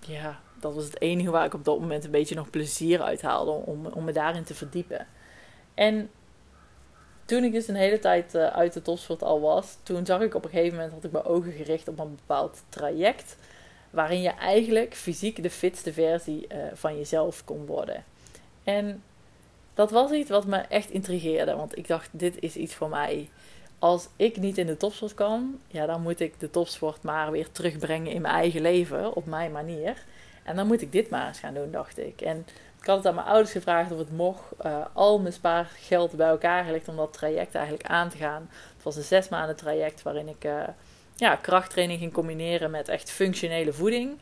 Speaker 1: ja, dat was het enige waar ik op dat moment een beetje nog plezier uit haalde om, om me daarin te verdiepen. En toen ik dus een hele tijd uh, uit de topsport al was, toen zag ik op een gegeven moment, had ik mijn ogen gericht op een bepaald traject. Waarin je eigenlijk fysiek de fitste versie uh, van jezelf kon worden. En dat was iets wat me echt intrigeerde, want ik dacht, dit is iets voor mij. Als ik niet in de topsport kan, ja, dan moet ik de topsport maar weer terugbrengen in mijn eigen leven, op mijn manier. En dan moet ik dit maar eens gaan doen, dacht ik. En ik had het aan mijn ouders gevraagd of het mocht. Uh, al mijn spaargeld bij elkaar gelegd om dat traject eigenlijk aan te gaan. Het was een zes maanden traject waarin ik uh, ja, krachttraining ging combineren met echt functionele voeding.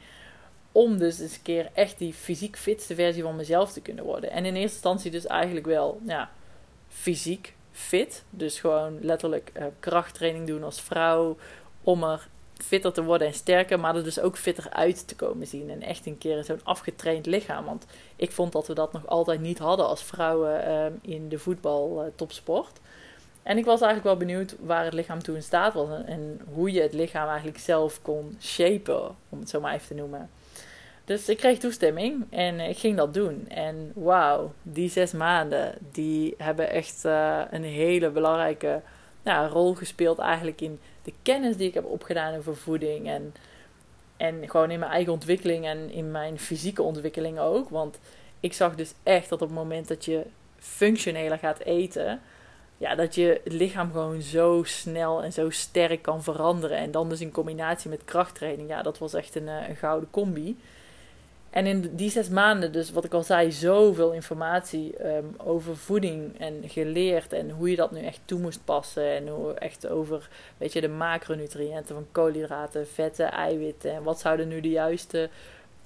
Speaker 1: Om dus eens een keer echt die fysiek fitste versie van mezelf te kunnen worden. En in eerste instantie dus eigenlijk wel ja, fysiek fit. Dus gewoon letterlijk uh, krachttraining doen als vrouw. Om er fitter te worden en sterker, maar er dus ook fitter uit te komen zien. En echt een keer zo'n afgetraind lichaam. Want ik vond dat we dat nog altijd niet hadden als vrouwen ehm, in de voetbal uh, topsport. En ik was eigenlijk wel benieuwd waar het lichaam toe in staat was. En, en hoe je het lichaam eigenlijk zelf kon shapen, om het zo maar even te noemen. Dus ik kreeg toestemming en ik ging dat doen. En wauw, die zes maanden, die hebben echt uh, een hele belangrijke ja, rol gespeeld eigenlijk in de kennis die ik heb opgedaan over voeding. En, en gewoon in mijn eigen ontwikkeling en in mijn fysieke ontwikkeling ook. Want ik zag dus echt dat op het moment dat je functioneler gaat eten, ja, dat je het lichaam gewoon zo snel en zo sterk kan veranderen. En dan dus in combinatie met krachttraining, ja, dat was echt een, eh, een gouden combi. En in die zes maanden, dus wat ik al zei, zoveel informatie ehm, over voeding en geleerd. En hoe je dat nu echt toe moest passen. En hoe echt over, weet je, de macronutriënten van koolhydraten, vetten, eiwitten. En wat zouden nu de juiste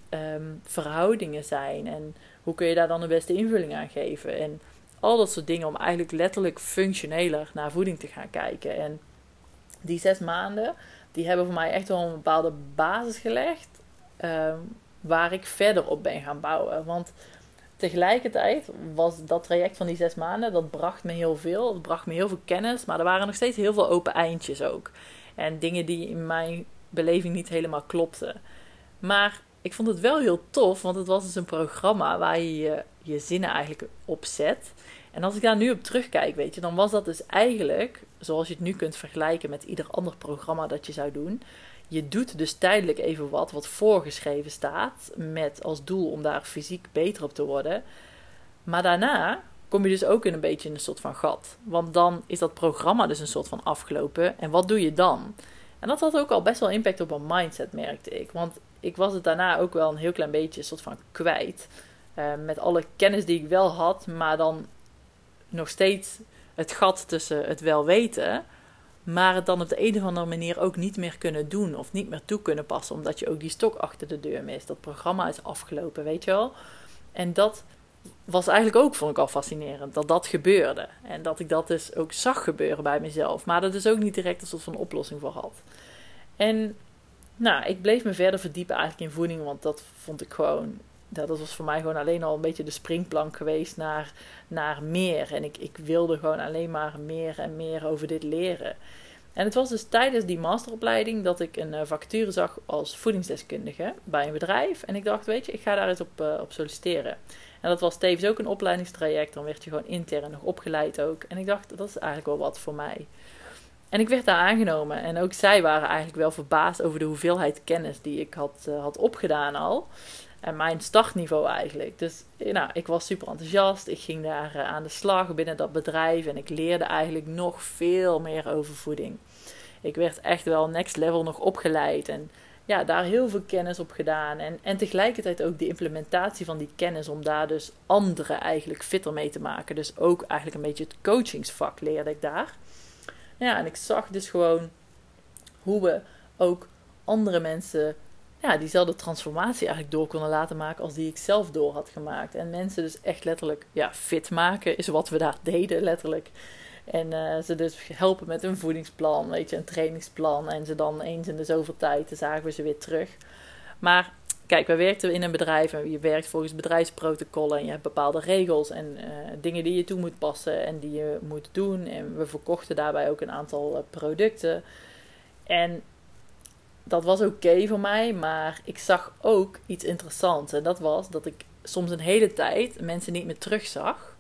Speaker 1: ehm, verhoudingen zijn. En hoe kun je daar dan de beste invulling aan geven. En al dat soort dingen om eigenlijk letterlijk functioneler naar voeding te gaan kijken. En die zes maanden, die hebben voor mij echt wel een bepaalde basis gelegd. Um, waar ik verder op ben gaan bouwen. Want tegelijkertijd was dat traject van die zes maanden, dat bracht me heel veel. Het bracht me heel veel kennis, maar er waren nog steeds heel veel open eindjes ook. En dingen die in mijn beleving niet helemaal klopten. Maar ik vond het wel heel tof, want het was dus een programma waar je je, je zinnen eigenlijk op zet. En als ik daar nu op terugkijk, weet je, dan was dat dus eigenlijk, zoals je het nu kunt vergelijken met ieder ander programma dat je zou doen, je doet dus tijdelijk even wat wat voorgeschreven staat, met als doel om daar fysiek beter op te worden. Maar daarna kom je dus ook in een beetje in een soort van gat. Want dan is dat programma dus een soort van afgelopen. En wat doe je dan? En dat had ook al best wel impact op mijn mindset, merkte ik. Want ik was het daarna ook wel een heel klein beetje een soort van kwijt. Uh, met alle kennis die ik wel had, maar dan nog steeds het gat tussen het wel weten maar het dan op de een of andere manier ook niet meer kunnen doen of niet meer toe kunnen passen, omdat je ook die stok achter de deur mist. Dat programma is afgelopen, weet je wel. En dat was eigenlijk ook, vond ik al fascinerend, dat dat gebeurde. En dat ik dat dus ook zag gebeuren bij mezelf, maar er dus ook niet direct een soort van oplossing voor had. En nou, ik bleef me verder verdiepen eigenlijk in voeding, want dat vond ik gewoon dat was voor mij gewoon alleen al een beetje de springplank geweest naar, naar meer. En ik, ik wilde gewoon alleen maar meer en meer over dit leren. En het was dus tijdens die masteropleiding dat ik een uh, vacature zag als voedingsdeskundige bij een bedrijf. En ik dacht, weet je, ik ga daar eens op, uh, op solliciteren. En dat was tevens ook een opleidingstraject. Dan werd je gewoon intern nog opgeleid ook. En ik dacht, dat is eigenlijk wel wat voor mij. En ik werd daar aangenomen. En ook zij waren eigenlijk wel verbaasd over de hoeveelheid kennis die ik had, uh, had opgedaan al. En mijn startniveau eigenlijk. Dus nou, ik was super enthousiast. Ik ging daar uh, aan de slag binnen dat bedrijf. En ik leerde eigenlijk nog veel meer over voeding. Ik werd echt wel next level nog opgeleid. En ja, daar heel veel kennis op gedaan. En, en tegelijkertijd ook de implementatie van die kennis. Om daar dus anderen eigenlijk fitter mee te maken. Dus ook eigenlijk een beetje het coachingsvak leerde ik daar. Ja, en ik zag dus gewoon hoe we ook andere mensen ja, diezelfde transformatie eigenlijk door konden laten maken als die ik zelf door had gemaakt. En mensen dus echt letterlijk ja, fit maken is wat we daar deden, letterlijk. En uh, ze dus helpen met een voedingsplan, weet je, een trainingsplan. En ze dan eens in de zoveel tijd, dan zagen we ze weer terug. Maar kijk, we werkten in een bedrijf en je werkt volgens bedrijfsprotocollen. En je hebt bepaalde regels en uh, dingen die je toe moet passen en die je moet doen. En we verkochten daarbij ook een aantal uh, producten. En dat was oké voor mij, maar ik zag ook iets interessants. En dat was dat ik soms een hele tijd mensen niet meer terugzag.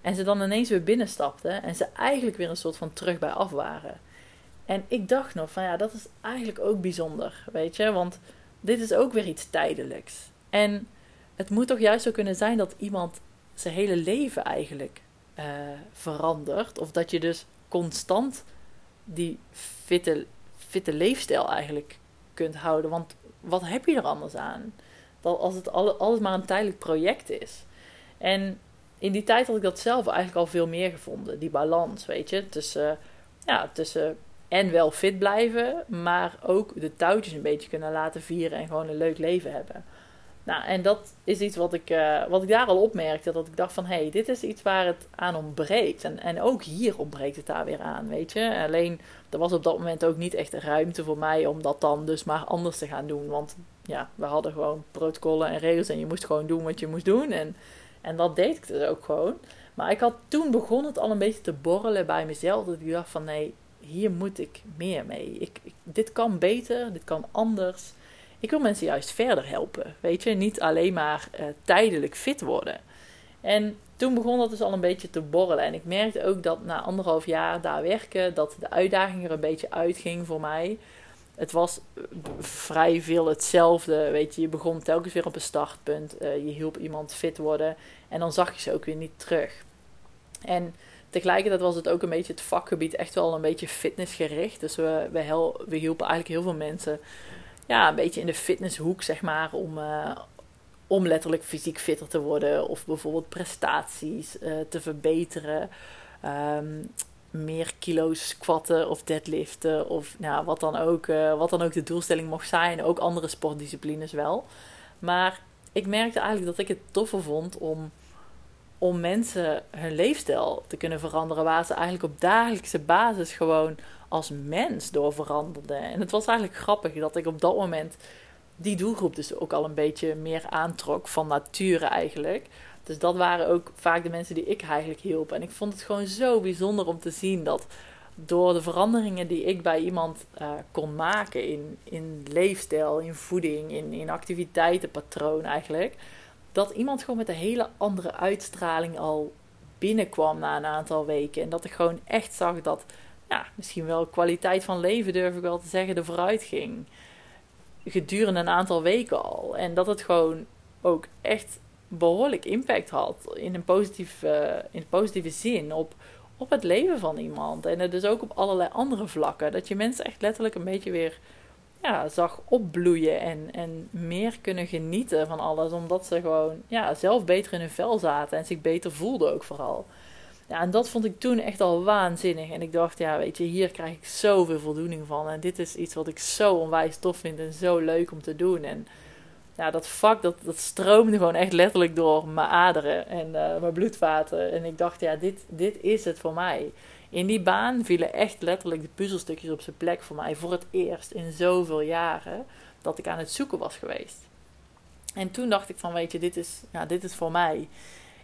Speaker 1: En ze dan ineens weer binnenstapten en ze eigenlijk weer een soort van terug bij af waren. En ik dacht nog van ja, dat is eigenlijk ook bijzonder, weet je. Want dit is ook weer iets tijdelijks. En het moet toch juist zo kunnen zijn dat iemand zijn hele leven eigenlijk uh, verandert. Of dat je dus constant die fitte, fitte leefstijl eigenlijk kunt houden. Want wat heb je er anders aan? Dat als het alles maar een tijdelijk project is. En in die tijd had ik dat zelf eigenlijk al veel meer gevonden. Die balans, weet je. Tussen, ja, tussen en wel fit blijven, maar ook de touwtjes een beetje kunnen laten vieren en gewoon een leuk leven hebben. Nou, en dat is iets wat ik, uh, wat ik daar al opmerkte. Dat ik dacht van, hé, hey, dit is iets waar het aan ontbreekt. En, en ook hier ontbreekt het daar weer aan, weet je. Alleen, er was op dat moment ook niet echt ruimte voor mij om dat dan dus maar anders te gaan doen. Want ja, we hadden gewoon protocollen en regels en je moest gewoon doen wat je moest doen. En, en dat deed ik dus ook gewoon. Maar ik had toen begon het al een beetje te borrelen bij mezelf. Dat ik dacht van, nee, hier moet ik meer mee. Ik, dit kan beter, dit kan anders. Ik wil mensen juist verder helpen. Weet je, niet alleen maar uh, tijdelijk fit worden. En toen begon dat dus al een beetje te borrelen. En ik merkte ook dat na anderhalf jaar daar werken, dat de uitdaging er een beetje uitging voor mij. Het was eh, vrij veel hetzelfde. Weet je, je begon telkens weer op een startpunt. Uh, je hielp iemand fit worden. En dan zag je ze ook weer niet terug. En tegelijkertijd was het ook een beetje het vakgebied echt wel een beetje fitnessgericht. Dus we, we, we hielpen eigenlijk heel veel mensen ja, een beetje in de fitnesshoek, zeg maar, om, uh, om letterlijk fysiek fitter te worden. Of bijvoorbeeld prestaties uh, te verbeteren. Um, meer kilo's squatten of deadliften. Of nou, wat, dan ook, uh, wat dan ook de doelstelling mocht zijn. Ook andere sportdisciplines wel. Maar ik merkte eigenlijk dat ik het toffer vond om, om mensen hun leefstijl te kunnen veranderen. Waar ze eigenlijk op dagelijkse basis gewoon als mens door veranderde. En het was eigenlijk grappig dat ik op dat moment die doelgroep dus ook al een beetje meer aantrok van nature eigenlijk. Dus dat waren ook vaak de mensen die ik eigenlijk hielp. En ik vond het gewoon zo bijzonder om te zien dat door de veranderingen die ik bij iemand uh, kon maken in, in leefstijl, in voeding, in, in activiteitenpatroon eigenlijk, dat iemand gewoon met een hele andere uitstraling al binnenkwam na een aantal weken. En dat ik gewoon echt zag dat ja, misschien wel kwaliteit van leven, durf ik wel te zeggen, er vooruit ging. Gedurende een aantal weken al. En dat het gewoon ook echt behoorlijk impact had in een positieve, in positieve zin op, op het leven van iemand. En dus ook op allerlei andere vlakken. Dat je mensen echt letterlijk een beetje weer ja, zag opbloeien en, en meer kunnen genieten van alles. Omdat ze gewoon ja, zelf beter in hun vel zaten en zich beter voelden ook vooral. Ja, en dat vond ik toen echt al waanzinnig. En ik dacht, ja, weet je, hier krijg ik zoveel voldoening van. En dit is iets wat ik zo onwijs tof vind en zo leuk om te doen. En ja, dat vak, dat, dat stroomde gewoon echt letterlijk door mijn aderen en uh, mijn bloedvaten. En ik dacht, ja, dit, dit is het voor mij. In die baan vielen echt letterlijk de puzzelstukjes op zijn plek voor mij. Voor het eerst in zoveel jaren dat ik aan het zoeken was geweest. En toen dacht ik van, weet je, dit is, ja, dit is voor mij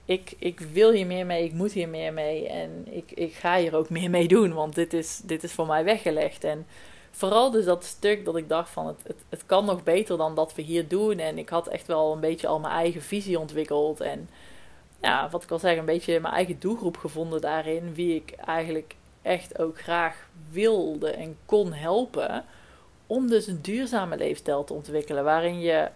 Speaker 1: ik, ik wil hier meer mee, ik moet hier meer mee en ik, ik ga hier ook meer mee doen, want dit is, dit is voor mij weggelegd. En vooral dus dat stuk dat ik dacht van het, het, het kan nog beter dan dat we hier doen. En ik had echt wel een beetje al mijn eigen visie ontwikkeld en ja, wat ik al zeg, een beetje mijn eigen doelgroep gevonden daarin, wie ik eigenlijk echt ook graag wilde en kon helpen. Om dus een duurzame leefstijl te ontwikkelen waarin je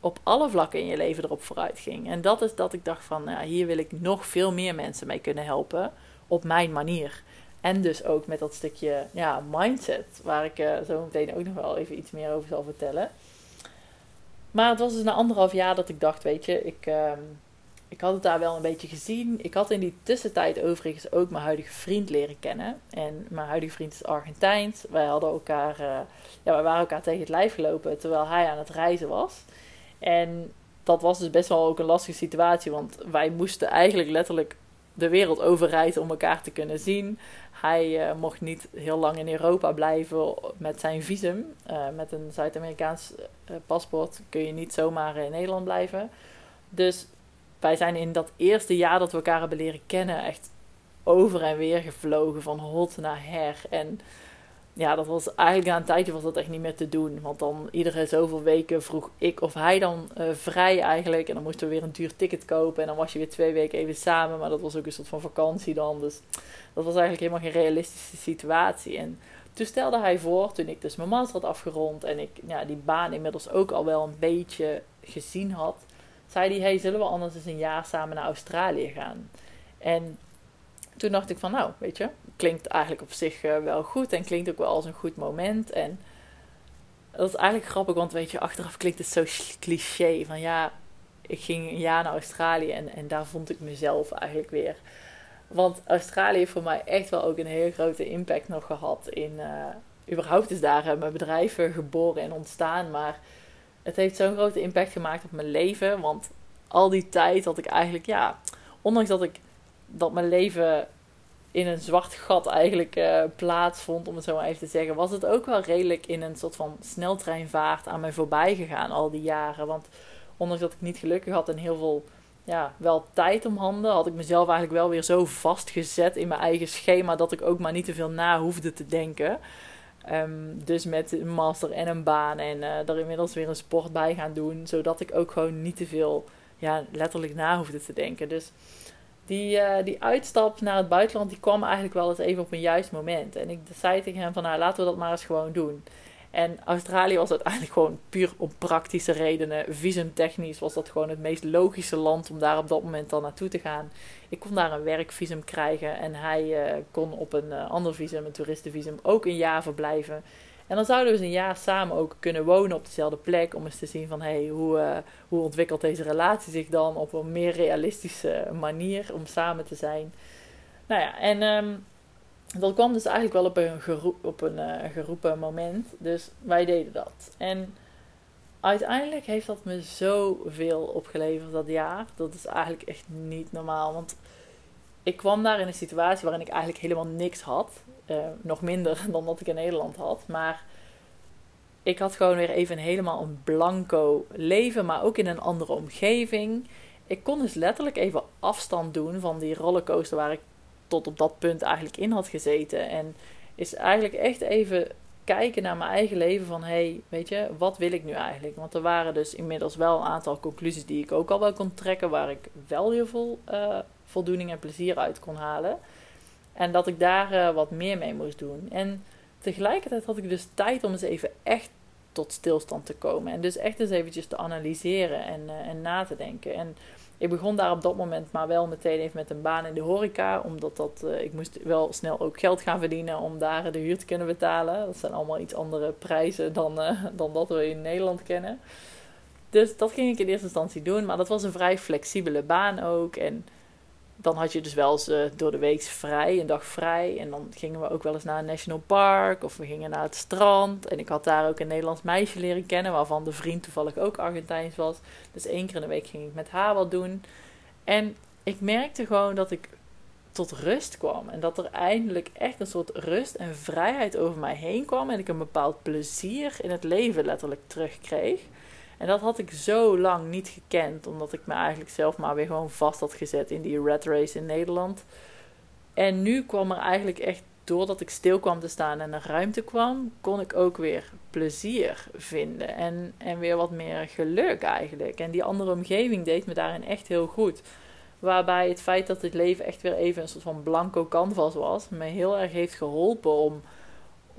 Speaker 1: op alle vlakken in je leven erop vooruit ging. En dat is dat ik dacht van, ja, hier wil ik nog veel meer mensen mee kunnen helpen op mijn manier. En dus ook met dat stukje ja, mindset, waar ik uh, zo meteen ook nog wel even iets meer over zal vertellen. Maar het was dus na anderhalf jaar dat ik dacht, weet je, ik, uh, ik had het daar wel een beetje gezien. Ik had in die tussentijd overigens ook mijn huidige vriend leren kennen. En mijn huidige vriend is Argentijns. Wij hadden elkaar, uh, ja, wij waren elkaar tegen het lijf gelopen terwijl hij aan het reizen was. En dat was dus best wel ook een lastige situatie, want wij moesten eigenlijk letterlijk de wereld overreizen om elkaar te kunnen zien. Hij uh, mocht niet heel lang in Europa blijven met zijn visum. Uh, met een Zuid-Amerikaans uh, paspoort kun je niet zomaar in Nederland blijven. Dus wij zijn in dat eerste jaar dat we elkaar hebben leren kennen echt over en weer gevlogen van hot naar her. En ja, dat was eigenlijk na een tijdje was dat echt niet meer te doen. Want dan iedere zoveel weken vroeg ik of hij dan uh, vrij eigenlijk. En dan moesten we weer een duur ticket kopen. En dan was je weer twee weken even samen. Maar dat was ook een soort van vakantie dan. Dus dat was eigenlijk helemaal geen realistische situatie. En toen stelde hij voor, toen ik dus mijn master had afgerond. En ik ja, die baan inmiddels ook al wel een beetje gezien had. Zei hij, hey, zullen we anders eens een jaar samen naar Australië gaan? En toen dacht ik van, nou, weet je, klinkt eigenlijk op zich eh, wel goed en klinkt ook wel als een goed moment. En dat is eigenlijk grappig, want weet je, achteraf klinkt het zo cliché van ja, ik ging een jaar naar Australië en, en daar vond ik mezelf eigenlijk weer. Want Australië heeft voor mij echt wel ook een hele grote impact nog gehad in. Uh, überhaupt is daar mijn bedrijven geboren en ontstaan. Maar het heeft zo'n grote impact gemaakt op mijn leven. Want al die tijd dat ik eigenlijk, ja, ondanks dat ik dat mijn leven in een zwart gat eigenlijk uh, plaatsvond, om het zo maar even te zeggen, was het ook wel redelijk in een soort van sneltreinvaart aan mij voorbij gegaan al die jaren. Want ondanks dat ik niet gelukkig had en heel veel, ja, wel tijd om handen, had ik mezelf eigenlijk wel weer zo vastgezet in mijn eigen schema dat ik ook maar niet te veel na hoefde te denken. Ehm, dus met een master en een baan en uh, er inmiddels weer een sport bij gaan doen, zodat ik ook gewoon niet te veel, ja, letterlijk na hoefde te denken. Dus die, uh, die uitstap naar het buitenland, die kwam eigenlijk wel eens even op een juist moment. En ik zei tegen hem van, nou, laten we dat maar eens gewoon doen. En Australië was uiteindelijk gewoon puur om praktische redenen. Visumtechnisch was dat gewoon het meest logische land om daar op dat moment dan naartoe te gaan. Ik kon daar een werkvisum krijgen en hij uh, kon op een uh, ander visum, een toeristenvisum, ook een jaar verblijven. En dan zouden we eens een jaar samen ook kunnen wonen op dezelfde plek. Om eens te zien van hey, hoe, uh, hoe ontwikkelt deze relatie zich dan op een meer realistische manier om samen te zijn. Nou ja, en um, dat kwam dus eigenlijk wel op een, op een uh, geroepen moment. Dus wij deden dat. En uiteindelijk heeft dat me zoveel opgeleverd dat jaar. Dat is eigenlijk echt niet normaal. Want ik kwam daar in een situatie waarin ik eigenlijk helemaal niks had. Uh, nog minder dan wat ik in Nederland had. Maar ik had gewoon weer even helemaal een blanco leven, maar ook in een andere omgeving. Ik kon dus letterlijk even afstand doen van die rollercoaster waar ik tot op dat punt eigenlijk in had gezeten. En is eigenlijk echt even kijken naar mijn eigen leven van hey, weet je, wat wil ik nu eigenlijk? Want er waren dus inmiddels wel een aantal conclusies die ik ook al wel kon trekken, waar ik wel heel veel uh, voldoening en plezier uit kon halen. En dat ik daar uh, wat meer mee moest doen. En tegelijkertijd had ik dus tijd om eens even echt tot stilstand te komen. En dus echt eens eventjes te analyseren en, uh, en na te denken. En ik begon daar op dat moment maar wel meteen even met een baan in de horeca. Omdat dat, uh, ik moest wel snel ook geld gaan verdienen om daar de huur te kunnen betalen. Dat zijn allemaal iets andere prijzen dan, dan dat we in Nederland kennen. Dus dat ging ik in eerste instantie doen. Maar dat was een vrij flexibele baan ook. En dan had je dus wel eens uh, door de week vrij, een dag vrij. En dan gingen we ook wel eens naar een national park of we gingen naar het strand. En ik had daar ook een Nederlands meisje leren kennen, waarvan de vriend toevallig ook Argentijns was. Dus één keer in de week ging ik met haar wat doen. En ik merkte gewoon dat ik tot rust kwam. En dat er eindelijk echt een soort rust en vrijheid over mij heen kwam. En ik een bepaald plezier in het leven letterlijk terugkreeg. En dat had ik zo lang niet gekend, omdat ik me eigenlijk zelf maar weer gewoon vast had gezet in die red race in Nederland. En nu kwam er eigenlijk echt, doordat ik stil kwam te staan en er ruimte kwam, kon ik ook weer plezier vinden. En, en weer wat meer geluk eigenlijk. En die andere omgeving deed me daarin echt heel goed. Waarbij het feit dat het leven echt weer even een soort van blanco canvas was, me heel erg heeft geholpen om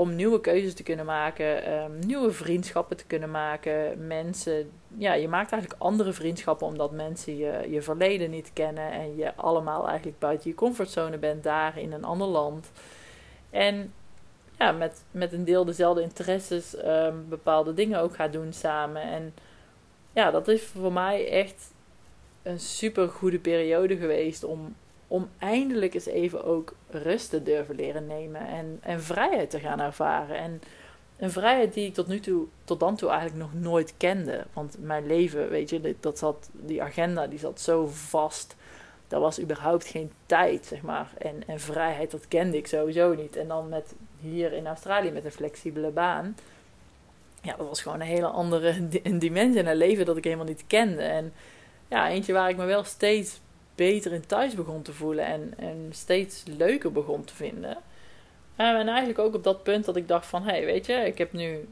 Speaker 1: om nieuwe keuzes te kunnen maken, um, nieuwe vriendschappen te kunnen maken. Mensen, ja, je maakt eigenlijk andere vriendschappen omdat mensen je, je verleden niet kennen en je allemaal eigenlijk buiten je comfortzone bent daar in een ander land. En ja, met, met een deel dezelfde interesses um, bepaalde dingen ook gaat doen samen. En ja, dat is voor mij echt een super goede periode geweest om, om eindelijk eens even ook rust te durven leren nemen en, en vrijheid te gaan ervaren. En een vrijheid die ik tot nu toe, tot dan toe eigenlijk nog nooit kende. Want mijn leven, weet je, dat zat, die agenda die zat zo vast. Er was überhaupt geen tijd, zeg maar. En, en vrijheid, dat kende ik sowieso niet. En dan met hier in Australië met een flexibele baan. Ja, dat was gewoon een hele andere dimensie in een leven dat ik helemaal niet kende. En ja, eentje waar ik me wel steeds beter in thuis begon te voelen en, en steeds leuker begon te vinden. Ehm, en eigenlijk ook op dat punt dat ik dacht van, hé, hey, weet je, ik heb nu,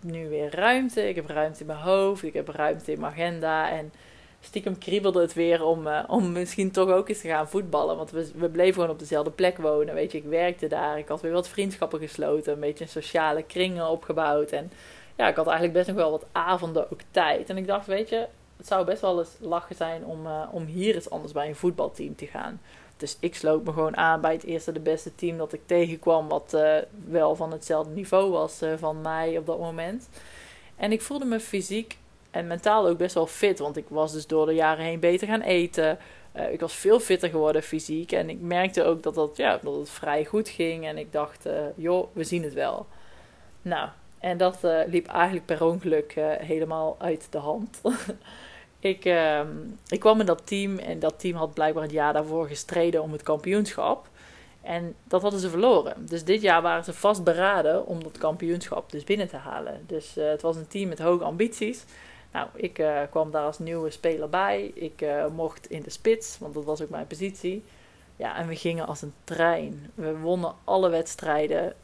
Speaker 1: nu weer ruimte. Ik heb ruimte in mijn hoofd, ik heb ruimte in mijn agenda. En stiekem kriebelde het weer om, uh, om misschien toch ook eens te gaan voetballen. Want we, we bleven gewoon op dezelfde plek wonen, weet je. Ik werkte daar, ik had weer wat vriendschappen gesloten, een beetje een sociale kringen opgebouwd. En ja, ik had eigenlijk best nog wel wat avonden ook tijd. En ik dacht, weet je, het zou best wel eens lachen zijn om, uh, om hier eens anders bij een voetbalteam te gaan. Dus ik sloot me gewoon aan bij het eerste de beste team dat ik tegenkwam, wat uh, wel van hetzelfde niveau was uh, van mij op dat moment. En ik voelde me fysiek en mentaal ook best wel fit, want ik was dus door de jaren heen beter gaan eten. Ik was veel fitter geworden fysiek en ik merkte ook dat, dat, ja, dat het vrij goed ging. En ik dacht, joh, we zien het wel. Nou, en dat liep eigenlijk per ongeluk helemaal uit de hand. Ik, uh, ik kwam in dat team en dat team had blijkbaar het jaar daarvoor gestreden om het kampioenschap. En dat hadden ze verloren. Dus dit jaar waren ze vastberaden om dat kampioenschap dus binnen te halen. Dus uh, het was een team met hoge ambities. Nou, ik uh, kwam daar als nieuwe speler bij. Ik uh, mocht in de spits, want dat was ook mijn positie. Ja, en we gingen als een trein. We wonnen alle wedstrijden.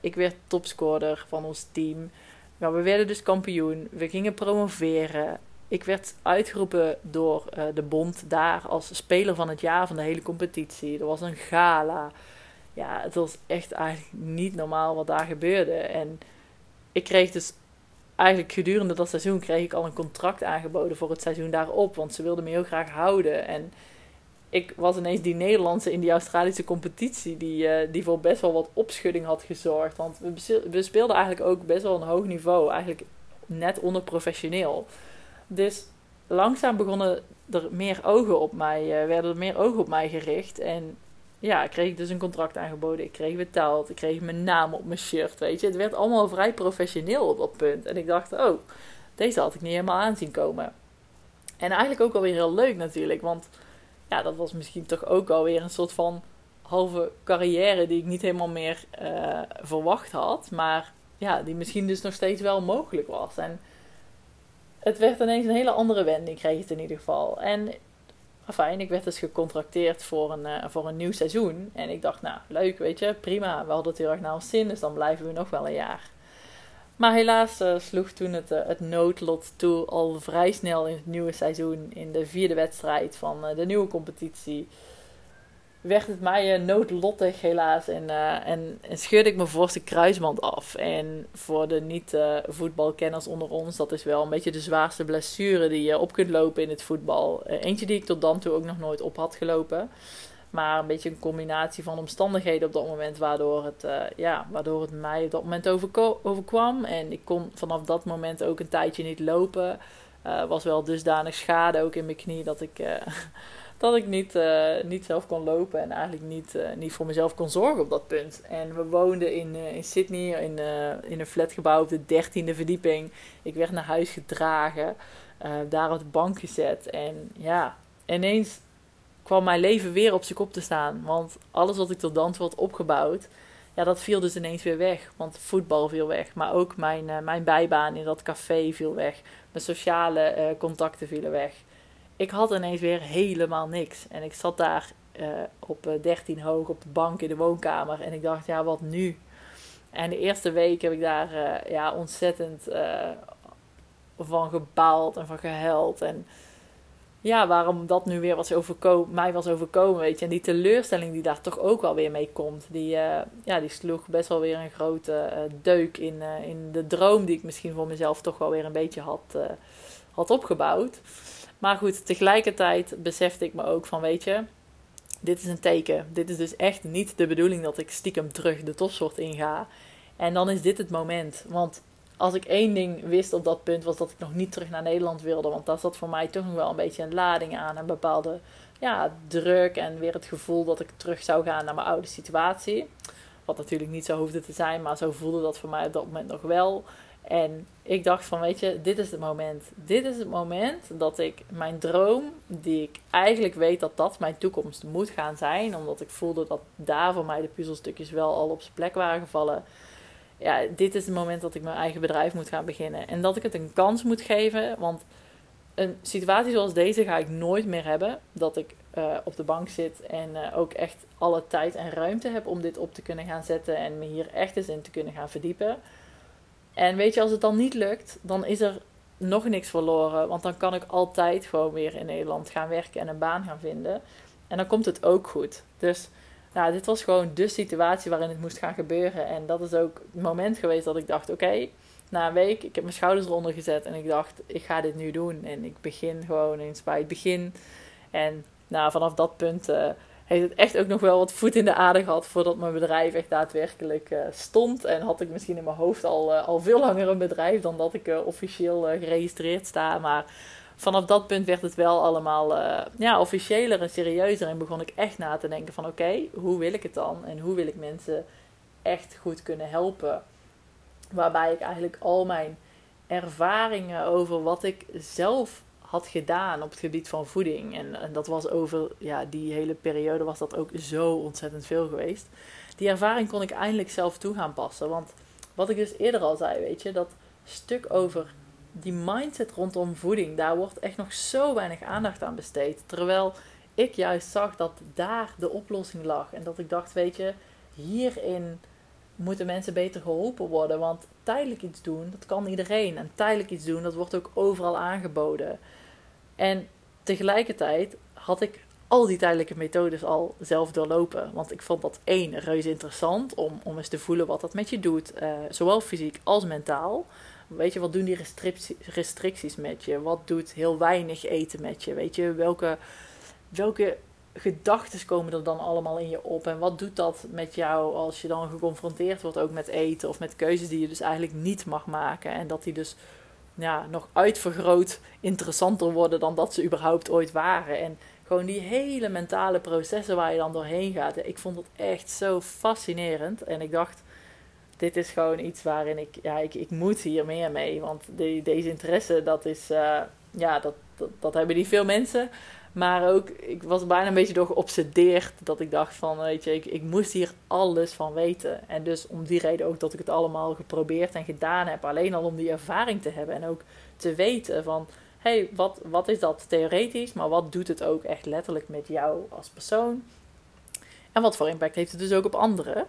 Speaker 1: ik werd topscorer van ons team. Nou, we werden dus kampioen. We gingen promoveren ik werd uitgeroepen door uh, de bond daar als speler van het jaar van de hele competitie. Er was een gala. Ja, het was echt eigenlijk niet normaal wat daar gebeurde. En ik kreeg dus eigenlijk gedurende dat seizoen kreeg ik al een contract aangeboden voor het seizoen daarop. Want ze wilden me heel graag houden. En ik was ineens die Nederlandse in die Australische competitie die, uh, die voor best wel wat opschudding had gezorgd. Want we, we speelden eigenlijk ook best wel een hoog niveau. Eigenlijk net onder professioneel. Dus langzaam begonnen er meer ogen op mij, uh, werden er meer ogen op mij gericht. En ja, ik kreeg dus een contract aangeboden. Ik kreeg betaald. Ik kreeg mijn naam op mijn shirt, weet je. Het werd allemaal vrij professioneel op dat punt. En ik dacht, oh, deze had ik niet helemaal aanzien komen. En eigenlijk ook alweer heel leuk natuurlijk. Want ja, dat was misschien toch ook alweer een soort van halve carrière die ik niet helemaal meer uh, verwacht had. Maar ja, die misschien dus nog steeds wel mogelijk was. En het werd ineens een hele andere wending, kreeg het in ieder geval. En fijn, ik werd dus gecontracteerd voor een, uh, voor een nieuw seizoen. En ik dacht, nou, leuk, weet je, prima. We hadden het heel erg naar ons zin, dus dan blijven we nog wel een jaar. Maar helaas uh, sloeg toen het, uh, het noodlot toe al vrij snel in het nieuwe seizoen. In de vierde wedstrijd van de nieuwe competitie werd het mij uh, noodlottig helaas. En, uh, en, en, scheurde ik mijn voorste kruisband af. En voor de niet-voetbalkenners onder ons, dat is wel een beetje de zwaarste blessure die je op kunt lopen in het voetbal. Uh, eentje die ik tot dan toe ook nog nooit op had gelopen. Maar een beetje een combinatie van omstandigheden op dat moment, waardoor het, ja, waardoor het mij op dat moment overkwam. En ik kon vanaf dat moment ook een tijdje niet lopen. was wel dusdanig schade ook in mijn knie dat ik dat ik niet, uh, niet zelf kon lopen en eigenlijk niet, uh, niet voor mezelf kon zorgen op dat punt. En we woonden in, uh, in Sydney in, in een flatgebouw op de dertiende verdieping. Ik werd naar huis gedragen, daar op de bank gezet. En ja, ineens kwam mijn leven weer op zijn kop te staan. Want alles wat ik tot dan toe had opgebouwd, ja, dat viel dus ineens weer weg. Want voetbal viel weg, maar ook mijn, mijn bijbaan in dat café viel weg. Mijn sociale contacten vielen weg ik had ineens weer helemaal niks. En ik zat daar uh, op 13 eh, hoog op de bank in de woonkamer. En ik dacht, ja, wat nu? En de eerste week heb ik daar uh, ja, ontzettend van gebaald en van gehuild. En ja, waarom dat nu weer was overkomen, mij was overkomen, weet je. En die teleurstelling die daar toch ook wel weer mee komt. Die, ja, die sloeg best wel weer een grote deuk in, in de droom die ik misschien voor mezelf toch wel weer een beetje had, had opgebouwd. Maar goed, tegelijkertijd besefte ik me ook van, weet je, dit is een teken. Dit is dus echt niet de bedoeling dat ik stiekem terug de topsoort inga. En dan is dit het moment. Want als ik één ding wist op dat punt, was dat ik nog niet terug naar Nederland wilde. Want daar zat voor mij toch nog wel een beetje een lading aan. Een bepaalde ja, druk en weer het gevoel dat ik terug zou gaan naar mijn oude situatie. Wat natuurlijk niet zo hoefde te zijn, maar zo voelde dat voor mij op dat moment nog wel. En ik dacht van, weet je, dit is het moment. Dit is het moment dat ik mijn droom, die ik eigenlijk weet dat dat mijn toekomst moet gaan zijn, omdat ik voelde dat daar voor mij de puzzelstukjes wel al op zijn plek waren gevallen. Ja, dit is het moment dat ik mijn eigen bedrijf moet gaan beginnen. En dat ik het een kans moet geven, want een situatie zoals deze ga ik nooit meer hebben. Dat ik uh, op de bank zit en uh, ook echt alle tijd en ruimte heb om dit op te kunnen gaan zetten en me hier echt eens in te kunnen gaan verdiepen. En weet je, als het dan niet lukt, dan is er nog niks verloren. Want dan kan ik altijd gewoon weer in Nederland gaan werken en een baan gaan vinden. En dan komt het ook goed. Dus nou, dit was gewoon de situatie waarin het moest gaan gebeuren. En dat is ook het moment geweest dat ik dacht: oké, na een week, ik heb mijn schouders eronder gezet en ik dacht: ik ga dit nu doen. En ik begin gewoon eens bij het begin. En nou, vanaf dat punt uh, heeft het echt ook nog wel wat voet in de aarde gehad voordat mijn bedrijf echt daadwerkelijk uh, stond. En had ik misschien in mijn hoofd al, uh, al veel langer een bedrijf dan dat ik uh, officieel geregistreerd sta. Maar vanaf dat punt werd het wel allemaal ja, officiëler en serieuzer. En begon ik echt na te denken van oké, hoe wil ik het dan? En hoe wil ik mensen echt goed kunnen helpen? Waarbij ik eigenlijk al mijn ervaringen over wat ik zelf had gedaan op het gebied van voeding. En, en, dat was over ja, die hele periode was dat ook zo ontzettend veel geweest. Die ervaring kon ik eindelijk zelf toe gaan passen. Want wat ik dus eerder al zei, weet je, dat stuk over die mindset rondom voeding, daar wordt echt nog zo weinig aandacht aan besteed. Terwijl ik juist zag dat daar de oplossing lag. En dat ik dacht, weet je, hierin moeten mensen beter geholpen worden. Want tijdelijk iets doen, dat kan iedereen. En tijdelijk iets doen, dat wordt ook overal aangeboden. En tegelijkertijd had ik al die tijdelijke methodes al zelf doorlopen. Want ik vond dat één, reuze interessant om, om eens te voelen wat dat met je doet. Uh, zowel fysiek als mentaal. Weet je, wat doen die restricties, restricties met je? Wat doet heel weinig eten met je? Weet je, welke, welke gedachten komen er dan allemaal in je op? En wat doet dat met jou als je dan geconfronteerd wordt ook met eten of met keuzes die je dus eigenlijk niet mag maken? En dat die dus ja, nog uitvergroot interessanter worden dan dat ze überhaupt ooit waren. En gewoon die hele mentale processen waar je dan doorheen gaat. Ik vond het echt zo fascinerend. En ik dacht, dit is gewoon iets waarin ik, ja, ik, ik moet hier meer mee. Want de, deze interesse, dat is, uh, ja, dat, dat, dat, hebben die veel mensen. Maar ook, ik was bijna een beetje door geobsedeerd. Dat ik dacht van, weet je, ik, ik moest hier alles van weten. En dus om die reden ook dat ik het allemaal geprobeerd en gedaan heb. Alleen al om die ervaring te hebben. En ook te weten van, hey, wat, wat is dat theoretisch? Maar wat doet het ook echt letterlijk met jou als persoon? En wat voor impact heeft het dus ook op anderen?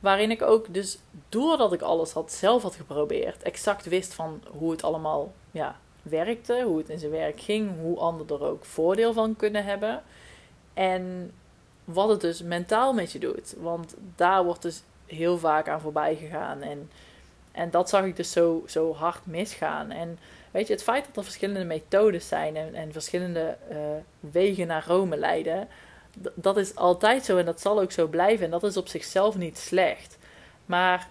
Speaker 1: Waarin ik ook dus, doordat ik alles had, zelf had geprobeerd, exact wist van hoe het allemaal ja, werkte, hoe het in zijn werk ging, hoe anderen er ook voordeel van kunnen hebben. En wat het dus mentaal met je doet. Want daar wordt dus heel vaak aan voorbij gegaan. En, en dat zag ik dus zo, zo hard misgaan. En weet je, het feit dat er verschillende methodes zijn en, en verschillende uh, wegen naar Rome leiden, dat is altijd zo en dat zal ook zo blijven. En dat is op zichzelf niet slecht. Maar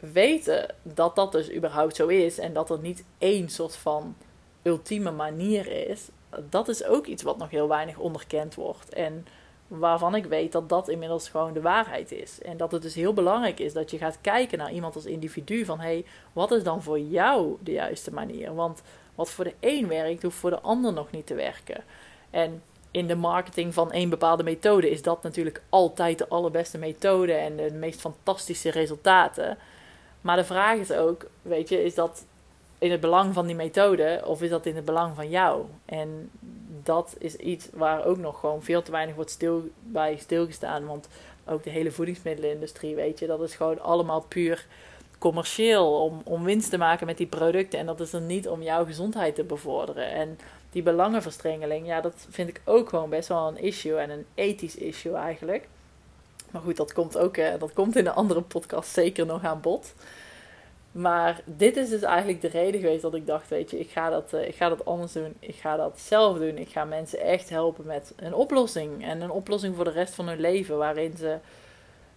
Speaker 1: weten dat dat dus überhaupt zo is en dat er niet één soort van ultieme manier is, dat is ook iets wat nog heel weinig onderkend wordt. En waarvan ik weet dat dat inmiddels gewoon de waarheid is. En dat het dus heel belangrijk is dat je gaat kijken naar iemand als individu van hé, hey, wat is dan voor jou de juiste manier? Want wat voor de een werkt, hoeft voor de ander nog niet te werken. En in de marketing van één bepaalde methode is dat natuurlijk altijd de allerbeste methode en de meest fantastische resultaten. Maar de vraag is ook, weet je, is dat in het belang van die methode of is dat in het belang van jou? En dat is iets waar ook nog gewoon veel te weinig wordt stil, bij stilgestaan. Want ook de hele voedingsmiddelenindustrie, weet je, dat is gewoon allemaal puur commercieel om, om winst te maken met die producten. En dat is er niet om jouw gezondheid te bevorderen. En die belangenverstrengeling, ja, dat vind ik ook gewoon best wel een issue en een ethisch issue eigenlijk. Maar goed, dat komt ook, eh, dat komt in een andere podcast zeker nog aan bod. Maar dit is dus eigenlijk de reden geweest dat ik dacht, weet je, ik ga dat, uh, ik ga dat anders doen. Ik ga dat zelf doen. Ik ga mensen echt helpen met een oplossing. En een oplossing voor de rest van hun leven. Waarin ze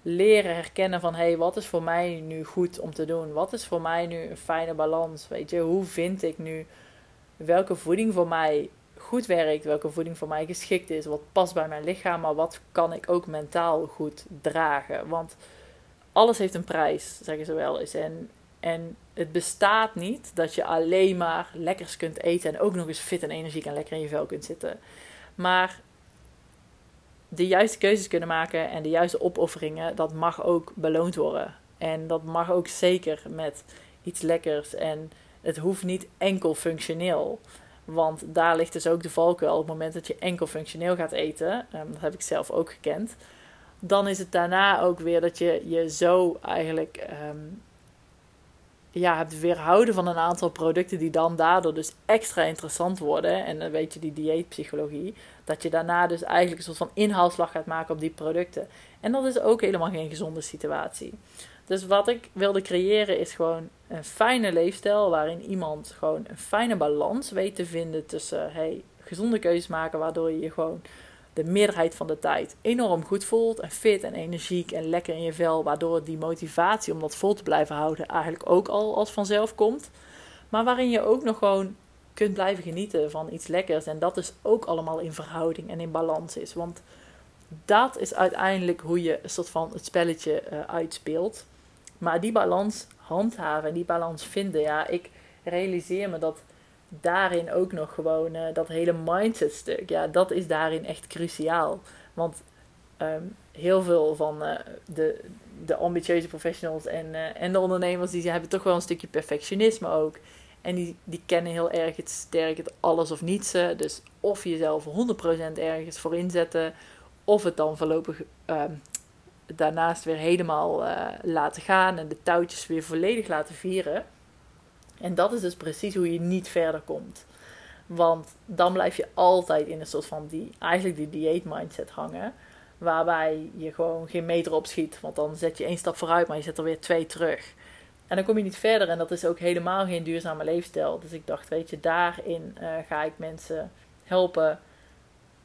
Speaker 1: leren herkennen van, hé, hey, wat is voor mij nu goed om te doen? Wat is voor mij nu een fijne balans? Weet je, hoe vind ik nu welke voeding voor mij goed werkt, welke voeding voor mij geschikt is, wat past bij mijn lichaam, maar wat kan ik ook mentaal goed dragen. Want alles heeft een prijs, zeggen ze wel eens. En, en het bestaat niet dat je alleen maar lekkers kunt eten en ook nog eens fit en energiek en lekker in je vel kunt zitten. Maar de juiste keuzes kunnen maken en de juiste opofferingen, dat mag ook beloond worden. En dat mag ook zeker met iets lekkers. En het hoeft niet enkel functioneel. Want daar ligt dus ook de valkuil. Op het moment dat je enkel functioneel gaat eten, um, dat heb ik zelf ook gekend, dan is het daarna ook weer dat je je zo eigenlijk um, ja, hebt weerhouden van een aantal producten die dan daardoor dus extra interessant worden. En dan weet je die dieetpsychologie. Dat je daarna dus eigenlijk een soort van inhaalslag gaat maken op die producten. En dat is ook helemaal geen gezonde situatie. Dus wat ik wilde creëren is gewoon een fijne leefstijl waarin iemand gewoon een fijne balans weet te vinden tussen hey, gezonde keuzes maken, waardoor je je gewoon de meerderheid van de tijd enorm goed voelt en fit en energiek en lekker in je vel, waardoor die motivatie om dat vol te blijven houden eigenlijk ook al als vanzelf komt. Maar waarin je ook nog gewoon kunt blijven genieten van iets lekkers en dat is ook allemaal in verhouding en in balans is. Want dat is uiteindelijk hoe je een soort van het spelletje uh, uitspeelt. Maar die balans handhaven en die balans vinden, ja, ik realiseer me dat daarin ook nog gewoon uh, dat hele mindset stuk, ja, dat is daarin echt cruciaal. Want um, heel veel van uh, de, de ambitieuze professionals en, uh, en de ondernemers, die hebben toch wel een stukje perfectionisme ook. En die, die kennen heel erg het sterk, het alles of niets. Dus of jezelf 100% ergens voor inzetten, of het dan voorlopig uh, daarnaast weer helemaal uh, laten gaan en de touwtjes weer volledig laten vieren. En dat is dus precies hoe je niet verder komt. Want dan blijf je altijd in een soort van die, eigenlijk die dieet mindset hangen. Waarbij je gewoon geen meter opschiet. Want dan zet je één stap vooruit, maar je zet er weer twee terug. En dan kom je niet verder. En dat is ook helemaal geen duurzame leefstijl. Dus ik dacht, weet je, daarin uh, ga ik mensen helpen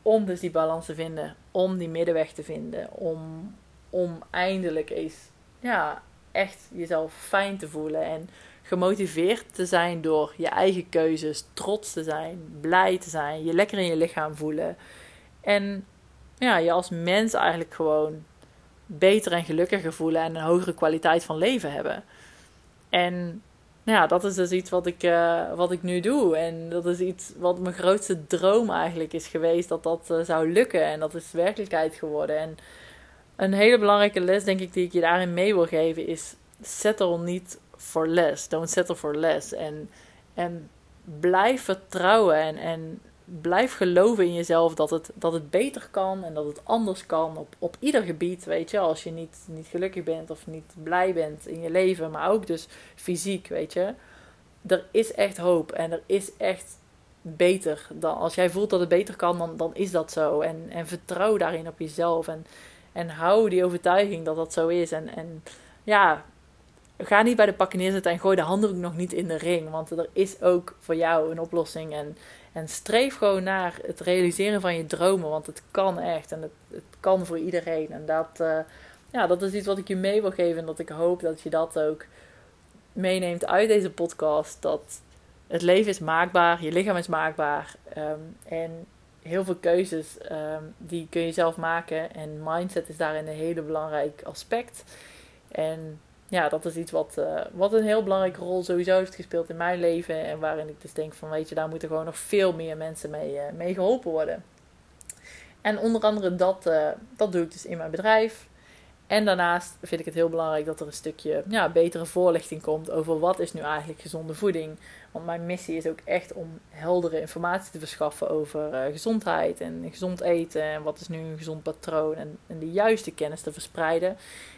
Speaker 1: om dus die balans te vinden. Om die middenweg te vinden. Om, om eindelijk eens ja, echt jezelf fijn te voelen. En gemotiveerd te zijn door je eigen keuzes, trots te zijn, blij te zijn, je lekker in je lichaam voelen. En ja, je als mens eigenlijk gewoon beter en gelukkiger voelen en een hogere kwaliteit van leven hebben. En ja, dat is dus iets wat ik, uh, wat ik nu doe. En dat is iets wat mijn grootste droom eigenlijk is geweest, dat dat uh, zou lukken. En dat is werkelijkheid geworden. En een hele belangrijke les, denk ik, die ik je daarin mee wil geven, is: settle niet for less. Don't settle for less. En, en blijf vertrouwen en, en blijf geloven in jezelf dat het, dat het beter kan en dat het anders kan op, op ieder gebied. Weet je, als je niet, niet gelukkig bent of niet blij bent in je leven, maar ook dus fysiek, weet je. Er is echt hoop en er is echt beter dan als jij voelt dat het beter kan, dan, dan is dat zo. En, en vertrouw daarin op jezelf en, en hou die overtuiging dat dat zo is. En, en ja, ga niet bij de pakken neerzetten en gooi de handdoek nog niet in de ring. Want er is ook voor jou een oplossing. En, en streef gewoon naar het realiseren van je dromen. Want het kan echt. En het, het kan voor iedereen. En dat, uh, ja, dat is iets wat ik je mee wil geven. En dat ik hoop dat je dat ook meeneemt uit deze podcast. Dat het leven is maakbaar. Je lichaam is maakbaar. Um, en heel veel keuzes um, die kun je zelf maken. En mindset is daarin een hele belangrijk aspect. En ja, dat is iets wat, uh, wat een heel belangrijke rol sowieso heeft gespeeld in mijn leven. En waarin ik dus denk van, weet je, daar moeten gewoon nog veel meer mensen mee, uh, mee geholpen worden. En onder andere dat, uh, dat doe ik dus in mijn bedrijf. En daarnaast vind ik het heel belangrijk dat er een stukje ja, betere voorlichting komt over wat is nu eigenlijk gezonde voeding. Want mijn missie is ook echt om heldere informatie te verschaffen over gezondheid en gezond eten. En wat is nu een gezond patroon. En, en de juiste kennis te verspreiden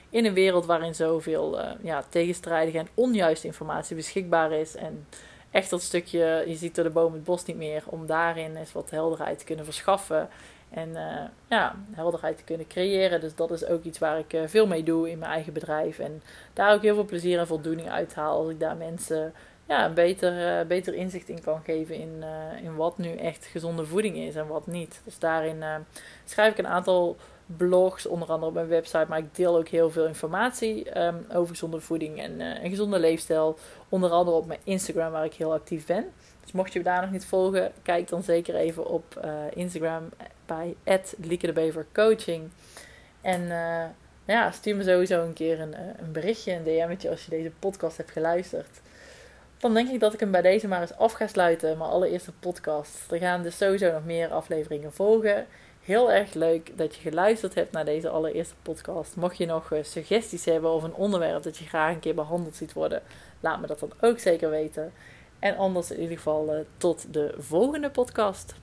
Speaker 1: in een wereld waarin zoveel uh, ja, tegenstrijdige en onjuiste informatie beschikbaar is. En echt dat stukje, je ziet door de boom het bos niet meer, om daarin eens wat helderheid te kunnen verschaffen. En uh, ja, helderheid te kunnen creëren. Dus dat is ook iets waar ik uh, veel mee doe in mijn eigen bedrijf. En daar ook heel veel plezier en voldoening uit haal. Als ik daar mensen ja, een beter, beter inzicht in kan geven in, in wat nu echt gezonde voeding is en wat niet. Dus daarin schrijf ik een aantal blogs, onder andere op mijn website. Maar ik deel ook heel veel informatie um, over gezonde voeding en, uh, en, gezonde leefstijl. Onder andere op mijn Instagram, waar ik heel actief ben. Dus mocht je me daar nog niet volgen, kijk dan zeker even op Instagram bij Lieke Coaching. En uh, ja, stuur me sowieso een keer een, een berichtje, een DM'tje als je deze podcast hebt geluisterd. Dan denk ik dat ik hem bij deze maar eens af ga sluiten. Mijn allereerste podcast. Er gaan dus sowieso nog meer afleveringen volgen heel erg leuk dat je geluisterd hebt naar deze allereerste podcast. Mocht je nog eh, suggesties hebben of een onderwerp dat je graag een keer behandeld ziet worden, laat me dat dan ook zeker weten. En anders in ieder geval tot de volgende podcast.